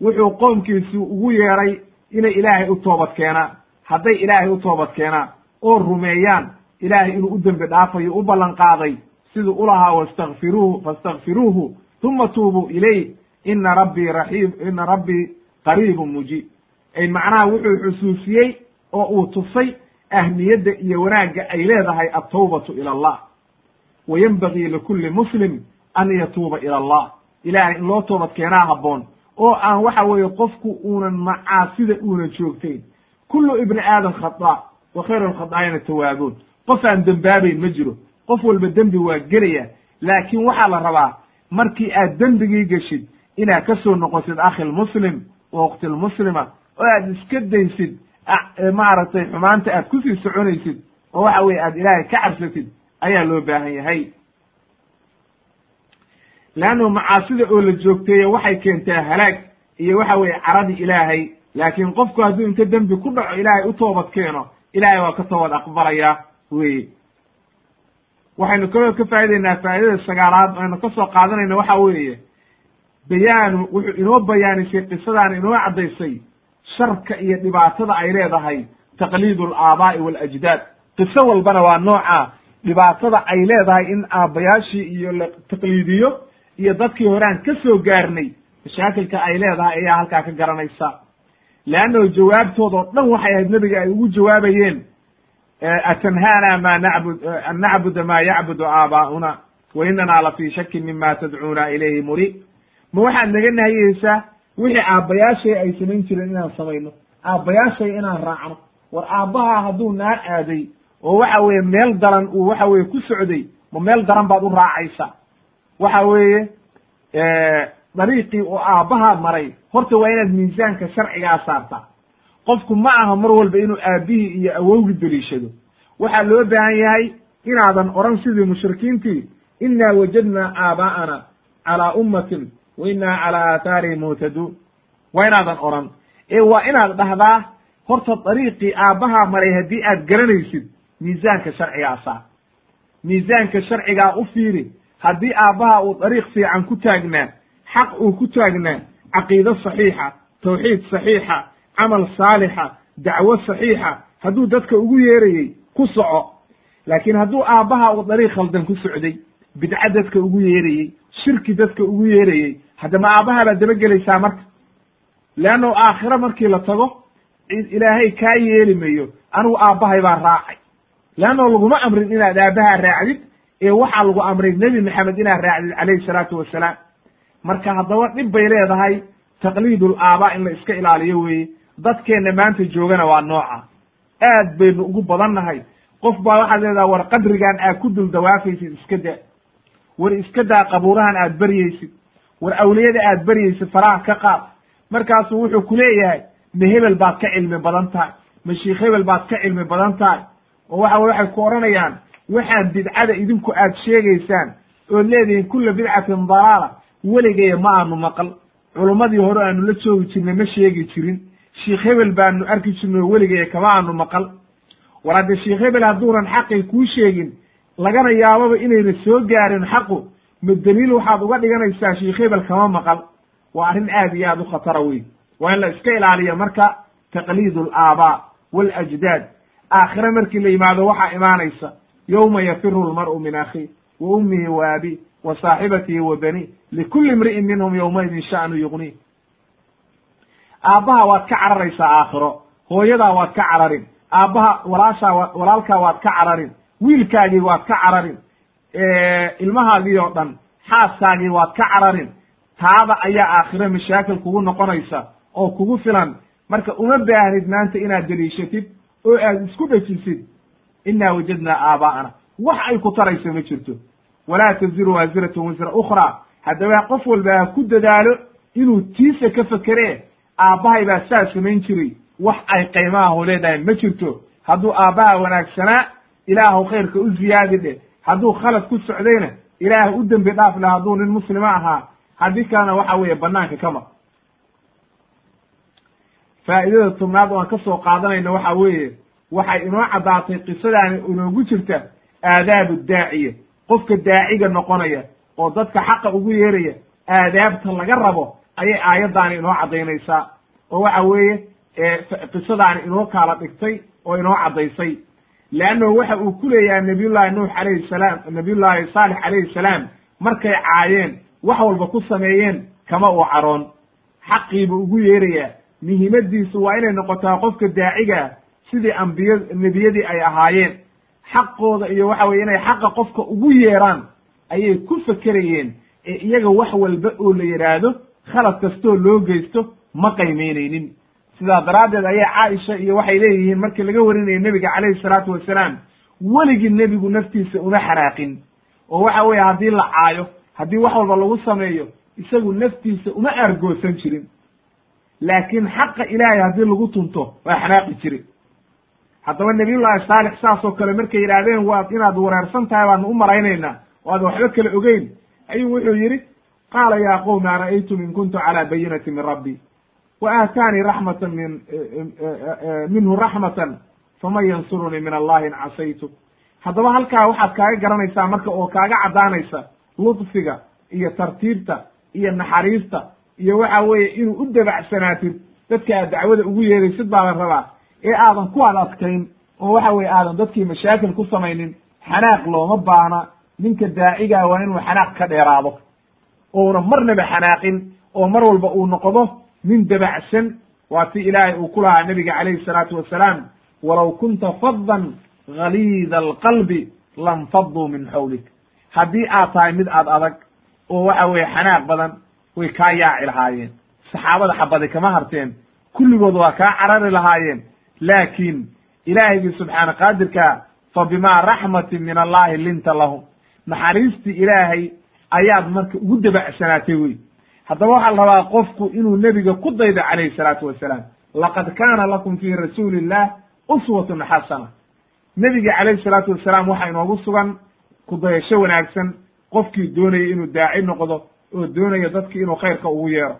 wuxuu qoomkiisi ugu yeeray inay ilaahay u toobad keenaan hadday ilaahay u toobad keenaan oo rumeeyaan ilaahay inuu u dembi dhaafayo u ballan qaaday siduu ulahaa wastakfiruuhu fastakfiruuhu uma tuubuu ilayh ina rabbii raxiim ina rabbii qariibun mujiib. Ay macnaha wuxuu xusuusiyey oo uu tusay ahmiyadda iyo wanaagga ay leedahay altawbatu ila allah. Wa yenbagii likulli muslim an yatuuba ila allah. Ilaahay in loo toobad keenaa habboon oo aan waxa weeye qofku uunan macaasida uunan joogtayn kullu ibni aadam khata wa khayru lkhadaa'ina tawaabuun qof aan dembaabayn ma jiro qof walba dembi waa gelaya laakiin waxaa la rabaa markii aad dembigii geshid inaad ka soo noqotid akhi lmuslim wa ukti lmuslima oo aad iska daysid maaragtay xumaanta aad ku sii soconaysid oo waxa weye aad ilaahay ka cabsatid ayaa loo baahan yahay leannu macaasida oo la joogteeya waxay keentaa halaag iyo waxa weeye caradii ilaahay laakiin qofku hadduu inta dembi ku dhaco ilaahay u toobad keeno ilaahay waa ka toobad aqbalaya weye waxaynu kaloo ka faa'ideynaa faa'idada sagaalaad aynu ka soo qaadanayna waxa weeye bayaanu wuxuu inoo bayaanisay qisadaan inoo caddaysay sharka iyo dhibaatada ay leedahay taqliidu alaabaa'i walajdaad qiso walbana waa nooca dhibaatada ay leedahay in aabbayaashii iyo la taqliidiyo iyo dadkii horaan ka soo gaarnay mashaakilka ay leedahay ayaa halkaa ka garanaysa leannahu jawaabtooda oo dhan waxay ahayd nebiga ay ugu jawaabayeen atanhaana ma nacbud an nacbuda ma yacbudu aabaa'una wa inana la fii shakin mima tadcuuna ilayhi muriib ma waxaad naga nahiyeysaa wixii aabbayaashay ay samayn jireen inaan samayno aabbayaashay inaan raacno war aabbaha hadduu naar aaday oo waxa weeye meel daran uu waxa weye ku socday ma meel daran baad u raacaysa waxa weeye dariiqii oo aabbahaa maray. Horta waa inaad miisaanka sharcigaa saartaa qofku ma aha mar walba inuu aabbihii iyo awowgii deliishado. Waxaa loo baahan yahay inaadan odhan sidii mushrikiintii innaa wajadnaa aabaa'ana calaa ummatin wa innaa calaa aathaarihim muhtaduun waa inaadan odhan. Ee waa inaad dhahdaa horta dariiqii aabbahaa maray haddii aad garanaysid miisaanka sharcigaa saar. Miisaanka sharcigaa u fiiri haddii aabbaha uu dariiq fiican ku taagnaa xaq uu ku taagnaa caqiido saxiixa tawxiid saxiixa camal saalixa dacwo saxiixa hadduu dadka ugu yeerayey ku soco laakiin hadduu aabbaha uu dariiq khaldan ku socday bidco dadka ugu yeerayey shirki dadka ugu yeerayey haddama aabbaha baad dabagelaysaa marka? Leanno aakhiro markii la tago ilaahay kaa yeeli mayo anigu aabbahay baa raacay. Leanno laguma amrin inaad aabbaha raacdid ee waxaa lagu amray nebi maxamed inaad raacdid calayhi salaatu wasalaam marka haddaba dhib bay leedahay taqliidul aabaa in la iska ilaaliyo weeye. Dadkeenna maanta joogana waa nooca. Aad baynu ugu badannahay. Qof baa waxaad leedaha war qadrigan aad ku dul dawaafaysid iska daa war iska daa qabuurahan aad beryaysid war awliyada aad beryaysid faraha ka qaad. Markaasuu wuxuu ku leeyahay ma hebel baad ka cilmi badan tahay. Ma sheikh hebel baad ka cilmi badan tahay. Oo waxa weye waxay ku odhanayaan waxaan bidcada idinku aad sheegaysaan ood leedihiin kulla bidcatin dalaala weligaya ma aanu maqal. Culummadii hore aanu la joogi jirnay ma sheegi jirin. Sheikh hebel baanu arki jirnay oo weligaya kama aanu maqal. War hadde sheikh hebel hadduunan xaqii kuu sheegin lagana yaababa inayna soo gaarin xaqu ma daliil waxaad uga dhiganaysaa sheikh hebel kama maqal. Waa arrin aad iyo aad u khatara weyn. Waa in la iska ilaaliyo marka taqliid alaabaa walajdaad aakhire markii la yimaado waxaa imaanaysa yowma yafiru lmar'u min akhiih wa ummihi wa abi wa saaxibatihi wa bani likulli imri'in minhum yowmaidin sha'nu yugnii aabbaha waad ka cararaysaa aakhiro hooyadaa waad ka cararin aabbaha walaashaa walaalkaa waad ka cararin wiilkaagii waad ka cararin ilmahaagii oo dhan xaaskaagii waad ka cararin taada ayaa aakhiro mashaakil kugu noqonaysa oo kugu filan marka uma baahnid maanta inaad deliishatid oo aad isku dhejisid innaa wajadnaa aabaa'ana wax ay ku tarayso ma jirto walaa taziru waasiratun wisra ukhraa. Haddaba qof walba ha ku dadaalo inuu tiisa ka fekeree aabbahay baa saa samayn jiray. Wax ay qaymahahu leedahay ma jirto. Hadduu aabbaha wanaagsanaa ilaahu khayrka u ziyaadi dheh hadduu khalad ku socdayna ilaah u dembi dhaaf leh hadduu nin muslima ahaa. Haddii kalena waxa weeye banaanka ka mar faa'idada tobnaad oo ka soo qaadanayna waxa weeye waxay inoo caddaatay qisadaani inoogu jirta aadaabu daaciya qofka daaciga noqonaya oo dadka xaqa ugu yeeraya aadaabta laga rabo ayay aayaddaani inoo caddaynaysaa. Oo waxa weeye qisadaani inoo kaala dhigtay oo inoo caddaysay. Leannahu waxa uu ku leeyahay nabiyullahi nuux calayhi salaam nabiyullahi saalix calayhi salaam markay caayeen wax walba ku sameeyeen kama uu caroon. Xaqiibu ugu yeerayaa muhiimadiisu waa inay noqotaa qofka daacigaa sidii ambiya nebiyadii ay ahaayeen xaqooda iyo waxa weye inay xaqa qofka ugu yeeraan ayay ku fekerayeen ee iyaga wax walba oo la yidhaahdo khalad kastoo loo geysto ma qaymaynaynin. Sidaa daraaddeed ayaa caaisha iyo waxay leeyihiin markii laga warinaya nebiga calayhi salaatu wasalaam weligii nebigu naftiisa uma xanaaqin oo waxa weeye haddii la caayo haddii wax walba lagu sameeyo isagu naftiisa uma aargoosan jirin. Laakiin xaqa ilaahay haddii lagu tunto waa xanaaqi jire haddaba nabiyullaahi saalix saas oo kale markay yidhaahdeen waad inaad wareersan tahay baanu u malaynaynaa o aad waxba kale ogeyn. Ayuu wuxuu yidhi qaala yaa qowmi ara'aytum in kuntu calaa bayinati min rabbi? Wa aataanii raxmatan min minhu raxmatan faman yansurunii min allahi in casaytu. Haddaba halkaa waxaad kaaga garanaysaa marka oo kaaga caddaanaysa ludfiga iyo tartiibta iyo naxariista iyo waxa weeye inuu u dabacsanaatid dadka aad dacwada ugu yeeraysid baa la rabaa ee aadan ku ad adkayn oo waxa weye aadan dadkii mashaakil ku samaynin xanaaq looma baana ninka daacigaa waa inuu xanaaq ka dheeraado. Ouna marnaba xanaaqin oo mar walba uu noqdo nin dabacsan waa si ilaahay uu ku lahaa nabiga calayhi salaatu wasalaam walow kunta faddan galiida alqalbi lanfaduu min xawlik. Haddii aad tahay mid aad adag oo waxa weeye xanaaq badan way kaa yaaci lahaayeen. Saxaabada xabadi kama harteen kulligood waa kaa carari lahaayeen laakiin ilaahigii subxaana qaadirka fa bimaa raxmatin min allahi linta lahum naxariistii ilaahay ayaad marka ugu dabacsanaatay wey haddaba waxaa la rabaa qofku inuu nebiga ku daydo calayhi salaatu wasalaam laqad kaana lakum fii rasuuli illah uswatun xasana nebiga calayhi salaatu wasalaam waxaa inoogu sugan kudayasho wanaagsan qofkii doonaya inuu daaci noqdo oo doonaya dadki inuu khayrka ugu yeero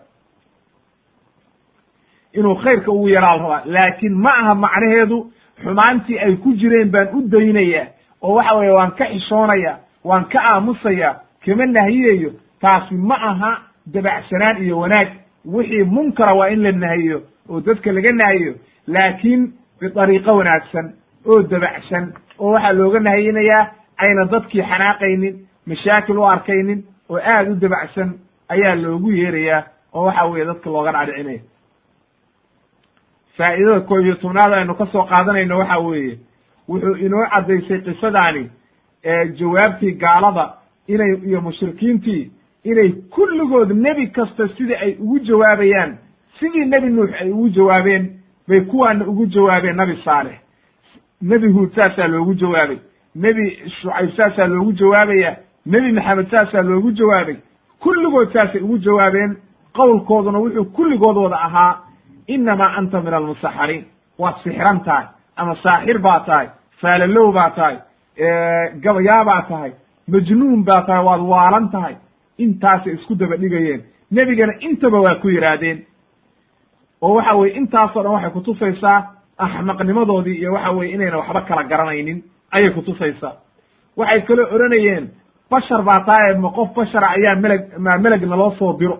inuu khayrka ugu yeeraa la rabaa. Laakiin ma aha macnaheedu xumaantii ay ku jireen baan u daynaya oo waxa weeye waan ka xishoonaya waan ka aamusaya kama nahiyayo taasi ma aha dabacsanaan iyo wanaag. Wixii munkara waa in la nahiyo oo dadka laga nahiyo laakiin bidariiqo wanaagsan oo dabacsan oo waxaa looga nahiyinayaa ayna dadkii xanaaqaynin mashaakil u arkaynin oo aad u dabacsan ayaa loogu yeerayaa oo waxa weeye dadka looga dhadhicinaya faa'idada koo iyo tobnaad aynu ka soo qaadanayno waxa weeye. Wuxuu inoo caddaysay qisadaani jawaabtii gaalada inay iyo mushrikiintii inay kulligood nebi kasta sidii ay ugu jawaabayaan sidii nebi nuux ay ugu jawaabeen bay kuwaana ugu jawaabeen nabi saalex nebi huud saasaa loogu jawaabay nebi shucayb saasaa loogu jawaabaya nebi maxamed saasaa loogu jawaabay kulligood saasay ugu jawaabeen qowlkooduna wuxuu kulligood wada ahaa inamaa anta min almusaxariin waad sixran tahay ama saaxir baa tahay faalalow baa tahay gabayaa baa tahay majnuun baa tahay waad waalan tahay intaasay isku daba dhigayeen nebigana intaba waa ku yidhaahdeen oo waxa weye intaasoo dhan waxay kutusaysaa axmaqnimadoodii iyo waxa weye inayna waxba kala garanaynin ayay kutusaysaa waxay kaloo odhanayeen bashar baa tahay ma qof bashara ayaa meleg maa meleg naloo soo diro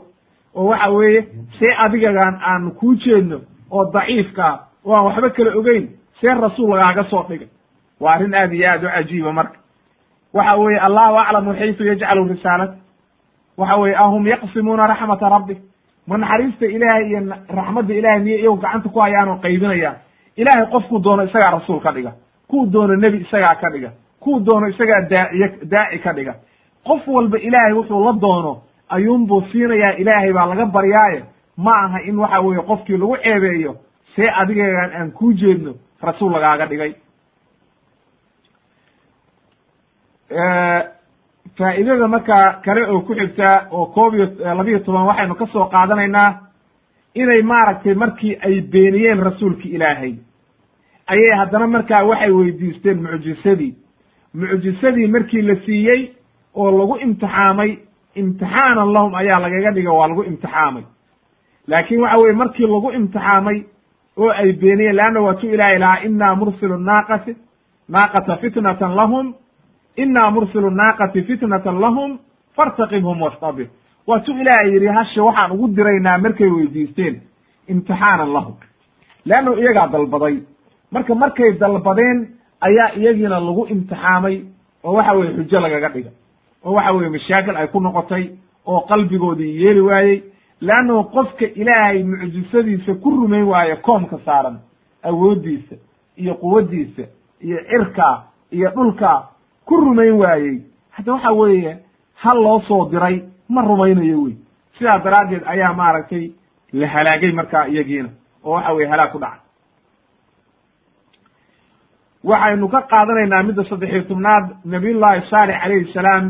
oo waxa weeye see adigagaan aan kuu jeedno oo daciifkaa oo aan waxba kala ogeyn see rasuul lagaaga soo dhigay. Waa arrin aad iyo aad u cajiiba marka. Waxa weeye allahu aclamu xaysu yajcalu risaalat waxa weye ahum yaqsimuuna raxmata rabbi. Ma naxariista ilaahay iyo raxmadda ilahay miyo iyagu gacanta ku hayaanoo qaybinayaan. Ilaahay qofkuu doono isagaa rasuul ka dhiga. Kuu doono nebi isagaa ka dhiga. Kuu doono isagaa daaciye daaci ka dhiga. Qof walba ilaahay wuxuu la doono ayuunbuu siinayaa ilaahay baa laga baryaaye ma aha in waxa weeye qofkii lagu ceebeeyo see adigagaan aan kuu jeedno rasuul lagaaga dhigay. Faa'idada markaa kale oo ku xigtaa oo koob iyo labiyo toban waxaynu ka soo qaadanaynaa inay maaragtay markii ay beeniyeen rasuulki ilaahay. Ayay haddana markaa waxay weydiisteen mucjisadii. Mucjisadii markii la siiyey oo lagu imtixaamay imtixaanan lahum ayaa lagaga dhiga waa lagu imtixaamay. Laakiin waxa weye markii lagu imtixaamay oo ay beeniyeen leanna waa tu ilaahay lahaa inaa mursilu naaqati naaqata fitnatan lahum inaa mursilu naaqati fitnatan lahum fartaqibhum wastabir. Waa tu ilaahay yidhi hashi waxaan ugu diraynaa markay weydiisteen imtixaanan lahum. Leannu iyagaa dalbaday. Marka markay dalbadeen ayaa iyagiina lagu imtixaamay oo waxa weye xujo lagaga dhiga oo waxa weye mashaakil ay ku noqotay oo qalbigoodii yeeli waayey leannahu qofka ilaahay mucjisadiisa ku rumayn waayo koomka saaran awooddiisa iyo quwaddiisa iyo cirkaa iyo dhulkaa ku rumayn waayey. Hadda waxa weeye hal loo soo diray ma rumaynayo wey. Sidaa daraaddeed ayaa maaragtay la halaagay markaa iyagiina oo waxa weye halaag ku dhacay. Waxaynu ka qaadanaynaa midda saddexiyo tobnaad nabiyullaahi saalix calayhi salaam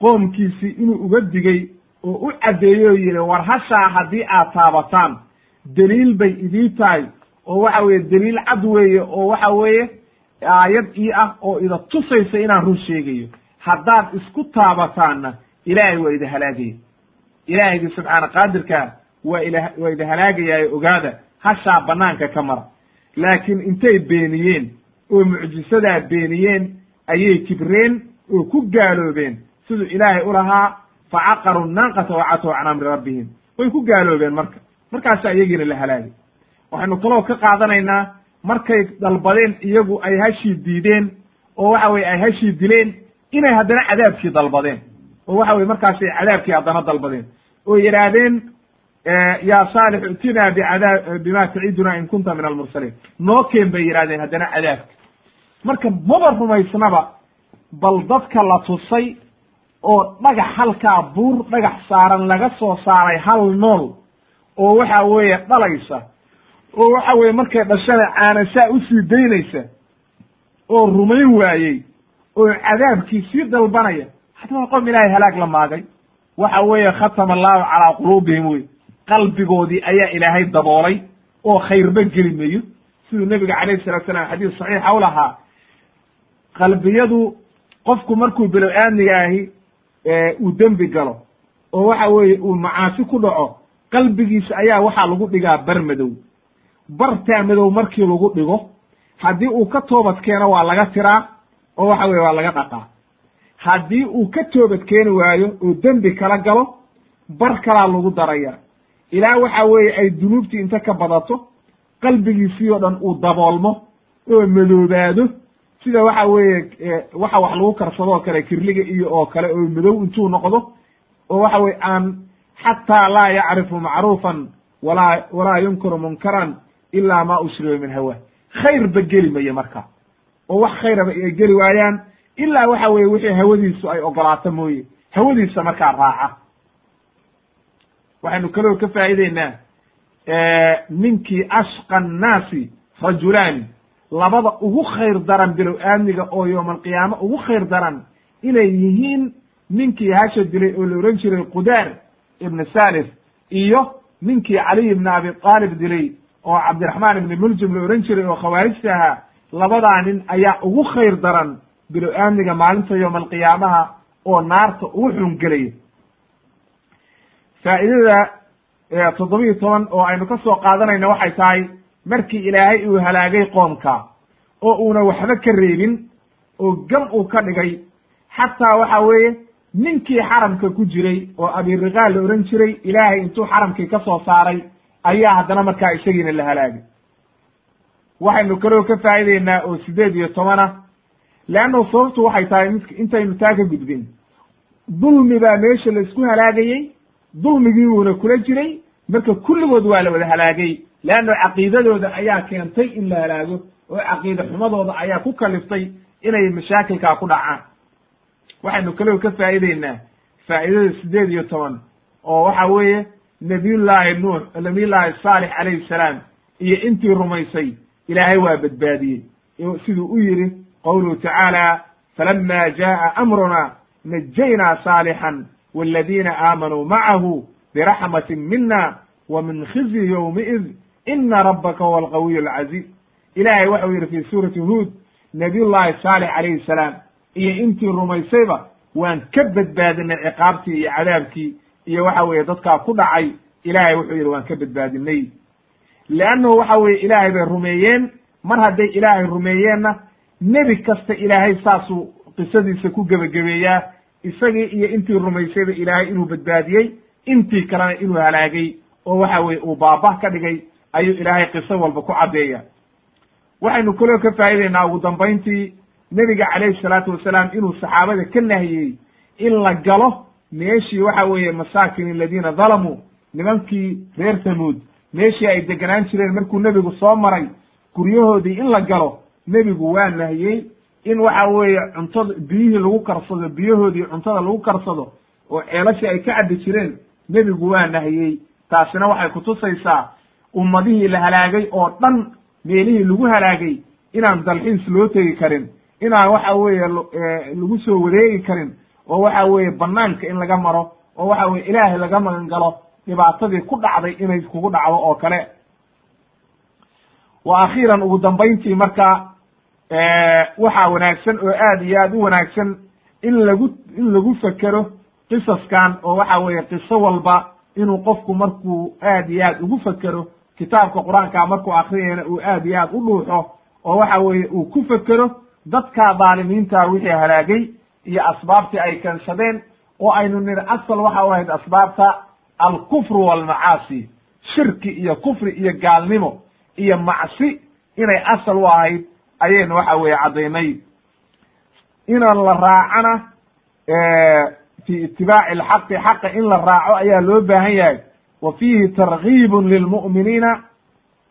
qoomkiisii inuu uga digay oo u caddeeyey oo yidhi war hashaa haddii aad taabataan deliil bay idii tahay. Oo waxa weeye deliil cad weeye oo waxa weeye aayad ii ah oo ida tusaysa inaan run sheegayo. Haddaad isku taabataanna ilaahay waa ida halaagaya. Ilaahaygi subxaana qaadirkaa waa ila waa ida halaagayaayo ogaada hashaa banaanka ka mara. Laakiin intay beeniyeen oo mucjisadaa beeniyeen ayay kibreen oo ku gaaloobeen siduu ilaahay u lahaa facaqaru naaqata wacatow can amri rabbihim. Way ku gaaloobeen marka. Markaasaa iyagiina la halaagay. Waxaynu kaloo ka qaadanaynaa markay dalbadeen iyagu ay hashii diideen oo waxa weye ay hashii dileen inay haddana cadaabkii dalbadeen. Oo waxa weye markaasay cadaabkii haddana dalbadeen. Oo yidhaahdeen yaa saalix itinaa bicadaab bima taciduna in kunta min almursaliin. Noo keen bay yidhahdeen haddana cadaabka. Marka maba rumaysnaba bal dadka la tusay oo dhagax halkaa buur dhagax saaran laga soo saaray hal nool oo waxa weeye dhalaysa oo waxa weye markay dhashana caanasaa u sii daynaysa oo rumayn waayey oo cadaabkii sii dalbanaya haddaba qom ilaahay halaag la maagay. Waxa weeye khatama allahu calaa quluubihim wey qalbigoodii ayaa ilaahay daboolay oo khayrba geli mayo. Siduu nebiga calayhi salatu salam xadiis saxiixa u lahaa qalbiyadu qofku markuu bilow aadmiga ahi uu dembi galo. Oo waxa weeye uu macaasi ku dhaco qalbigiisa ayaa waxaa lagu dhigaa bar madow. Bartaa madow markii lagu dhigo haddii uu ka toobad keeno waa laga tiraa oo waxa weye waa laga dhaqaa. Haddii uu ka toobad keeni waayo oo dembi kala galo bar kalaa lagu daraya. Ilaa waxa weeye ay dunuubtii inta ka badato qalbigiisii oo dhan uu daboolmo oo madoobaado sida waxa weeye waxa wax lagu karsado oo kale kirliga iyo oo kale oo madow intuu noqdo oo waxa weye aan xataa laa yacrifu macruufan walaa walaa yunkiru munkaran ilaa ma ushriba min hawa. Khayrba geli maya marka. Oo wax khayraba ay geli waayaan ilaa waxa weye wixii hawadiisu ay ogolaato mooye. Hawadiisa markaa raaca. Waxaynu kaloo ka faa'ideynaa ninkii ashqa annaasi rajulaani labada ugu khayr daran bilow aadmiga oo yowma alqiyaama ugu khayr daran inay yihiin ninkii hasha dilay oo la ohan jiray qudaar ibn salif iyo ninkii caliy ibn abi aalib dilay oo cabdiraxmaan ibni muljim la ohan jiray oo khawaarijta ahaa labadaa nin ayaa ugu khayr daran bilow aamniga maalinta yowma alqiyaamaha oo naarta ugu xungelaya faa'idada toddobiyi toban oo aynu ka soo qaadanayna waxay tahay markii ilaahay uu halaagay qoomka oo uuna waxba ka reebin oo gam uu ka dhigay xataa waxa weeye ninkii xaramka ku jiray oo abiriqaal la ohan jiray ilaahay intuu xaramkii ka soo saaray ayaa haddana markaa isagiina la halaagay. Waxaynu kaloo ka faa'ideynaa oo sideed iyo toban ah leanno sababtu waxay tahay intaynu taa ka gudbin. Dulmi baa meesha la isku halaagayey dulmigii wuuna kula jiray marka kulligood waa la wada halaagay leanno caqiidadooda ayaa keentay in la halaago oo caqiide xumadooda ayaa ku kaliftay inay mashaakilkaa ku dhacaan waxaynu kaloo ka faa'ideynaa faa'idada sideed iyo toban oo waxa weeye nabiyullaahi nuux nabiyullaahi saalix calayhi salaam iyo intii rumaysay ilaahay waa badbaadiyey siduu u yidhi qowluhu tacaala falama jaa'a amruna najaynaa saalixan waladiina aamanuu macahu biraxmatin mina wa min khizyi yowmiid ina rabbaka huwa alqawiy alcaziiz ilaahay waxau yidhi fi suurati huud nabiyullaahi saalix calayhi salaam iyo intii rumaysayba waan ka badbaadinay ciqaabtii iyo cadaabkii iyo waxa weeye dadkaa ku dhacay ilaahay wuxuu yidhi waan ka badbaadinay leannahu waxa weeye ilaahay bay rumeeyeen mar hadday ilaahay rumeeyeenna nebi kasta ilaahay saasuu qisadiisa ku gebagabeeyaa isagii iyo intii rumaysayba ilaahay inuu badbaadiyey intii kalena inuu halaagay oo waxa weye uu baabah ka dhigay ayuu ilaahay qiso walba ku caddeeya waxaynu kaloo ka faa'ideynaa ugu dambayntii nebiga calayhi salaatu wasalaam inuu saxaabada ka nahiyey in la galo meeshii waxa weeye masaakin aladiina dalamuu nimankii reer tamuud meeshii ay deganaan jireen markuu nebigu soo maray guryahoodii in la galo nebigu waa nahiyey in waxa weeye cuntada biyihii lagu karsado biyahoodii cuntada lagu karsado oo ceelashii ay ka cabbi jireen nebigu waa nahiyey. Taasina waxay kutusaysaa ummadihii la halaagay oo dhan meelihii lagu halaagay inaan dalxiis loo tegi karin inaan waxa weeye lagu soo wareegi karin oo waxa weeye banaanka in laga maro oo waxa weye ilaahay laga magan galo dhibaatadii ku dhacday inay kugu dhacdo oo kale. Wa akhiiran ugu dambayntii marka waxaa wanaagsan oo aad iyo aad u wanaagsan in lagu in lagu fekero qisaskan oo waxa weeye qiso walba inuu qofku markuu aad iyo aad ugu fekero kitaabka qur'aanka markuu akriyayna uu aad iyo aad u dhuuxo oo waxa weeye uu ku fekero dadka dhaalimiinta wixii halaagay iyo asbaabtii ay keensadeen oo aynu niri asal waxa u ahayd asbaabta alkufru walmacaasi shirki iyo kufri iyo gaalnimo iyo macsi inay asal u ahayd ayaynu waxa weeye caddaynay. Inaan la raacana fi itibaaci alxaqi xaqa in la raaco ayaa loo baahan yahay wa fiihi targiibun lilmu'miniina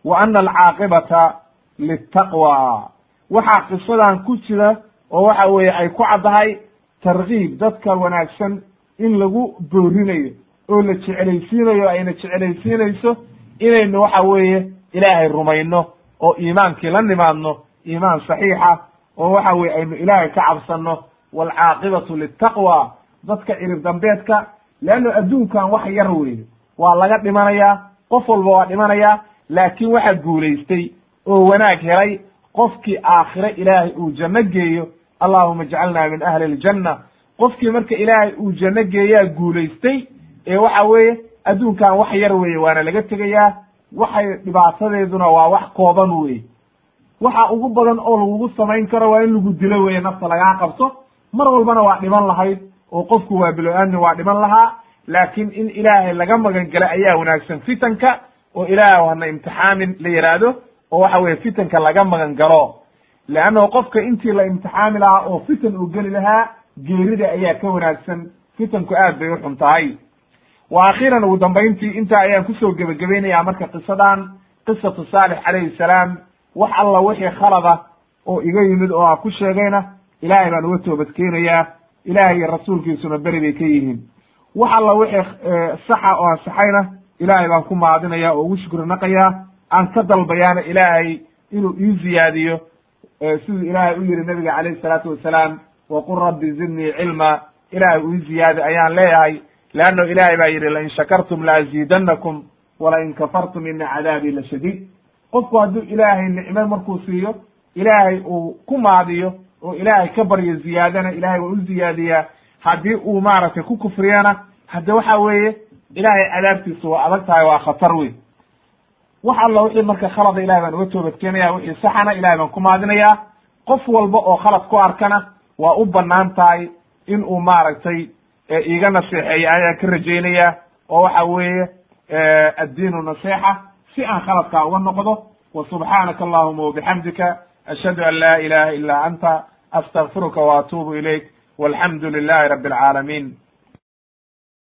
wa ana alcaaqibata litaqwa waxaa qisadan ku jira oo waxa weeye ay ku caddahay targiib dadka wanaagsan in lagu boorinayo oo la jecelaysiinayo ayna jecelaysiinayso inaynu waxa weeye ilaahay rumayno oo iimaankii la nimaadno iimaan saxiixa oo waxa weye aynu ilaahay ka cabsanno waalcaaqibatu litaqwa dadka cirib dambeedka leanno adduunkan wax yar weeye waa laga dhimanayaa qof walba waa dhimanayaa laakiin waxaa guulaystay oo wanaag helay qofkii aakhire ilaahay uu janno geeyo allahuma ijcalna min ahli aljanna qofkii marka ilaahay uu janno geeyaa guulaystay ee waxa weeye adduunkan wax yar weeye waana laga tegayaa waxay dhibaatadeeduna waa wax kooban weye waxa ugu badan oo lagugu samayn karo waa in lagu dilo weye nafta lagaa qabto mar walbana waa dhiman lahayd oo qofku waa bilo-aadmi waa dhiman lahaa laakiin in ilaahay laga magan gala ayaa wanaagsan fitanka oo ilaahay hana imtixaamin la yidhaahdo oo waxa weye fitanka laga magan galo leannahu qofka intii la imtixaami lahaa oo fitan uu geli lahaa geerida ayaa ka wanaagsan. Fitanku aad bay u xun tahay. Wa akhiiran ugu dambayntii intaa ayaan ku soo gebagabaynayaa marka qisadan qisatu saalix calayhi salaam. Wax alla wixii khalada oo iga yimid oo aan ku sheegayna ilaahay baan uga toobadkeenayaa ilaahay iyo rasuulkiisuna beri bay ka yihiin wax alla wixii saxa oo ansaxayna ilaahay baan ku maadinaya oo ugu shukri naqayaa. Aan ka dalbayaana ilaahay inuu ii ziyaadiyo siduu ilaahay u yihi nabiga calayhi salaatu wasalaam waqul rabbi zidnii cilma. Ilaahay ii ziyaadi ayaan leeyahay leanno ilaahay baa yidhi lain shakartum laaziidannakum walain kafartum ina cadaabii la shadiid. Qofku hadduu ilaahay nicmo markuu siiyo ilaahay uu ku maadiyo oo ilaahay ka baryo ziyaadana ilahay waa u ziyaadiyaa haddii uu maaragtay ku kufriyana hadde waxa weeye ilaahay cadaabtiisu waa adag tahay waa khatar weyn. Wax alla wixii marka khalada ilahay baan uga toobadkeenaya wixii saxana ilahay baan ku maadinayaa qof walba oo khalad ku arkana waa u bannaan tahay in uu maaragtay iiga naseexeeya ayaan ka rajaynaya oo waxa weeye addiinu naseexa si aan khaladkaa uga noqdo wa subxaanaka allahuma wabixamdika ashhadu an laa ilaha ila anta astagfiruka wa atuubu ilayk walxamdu lilahi rabi alcaalamiin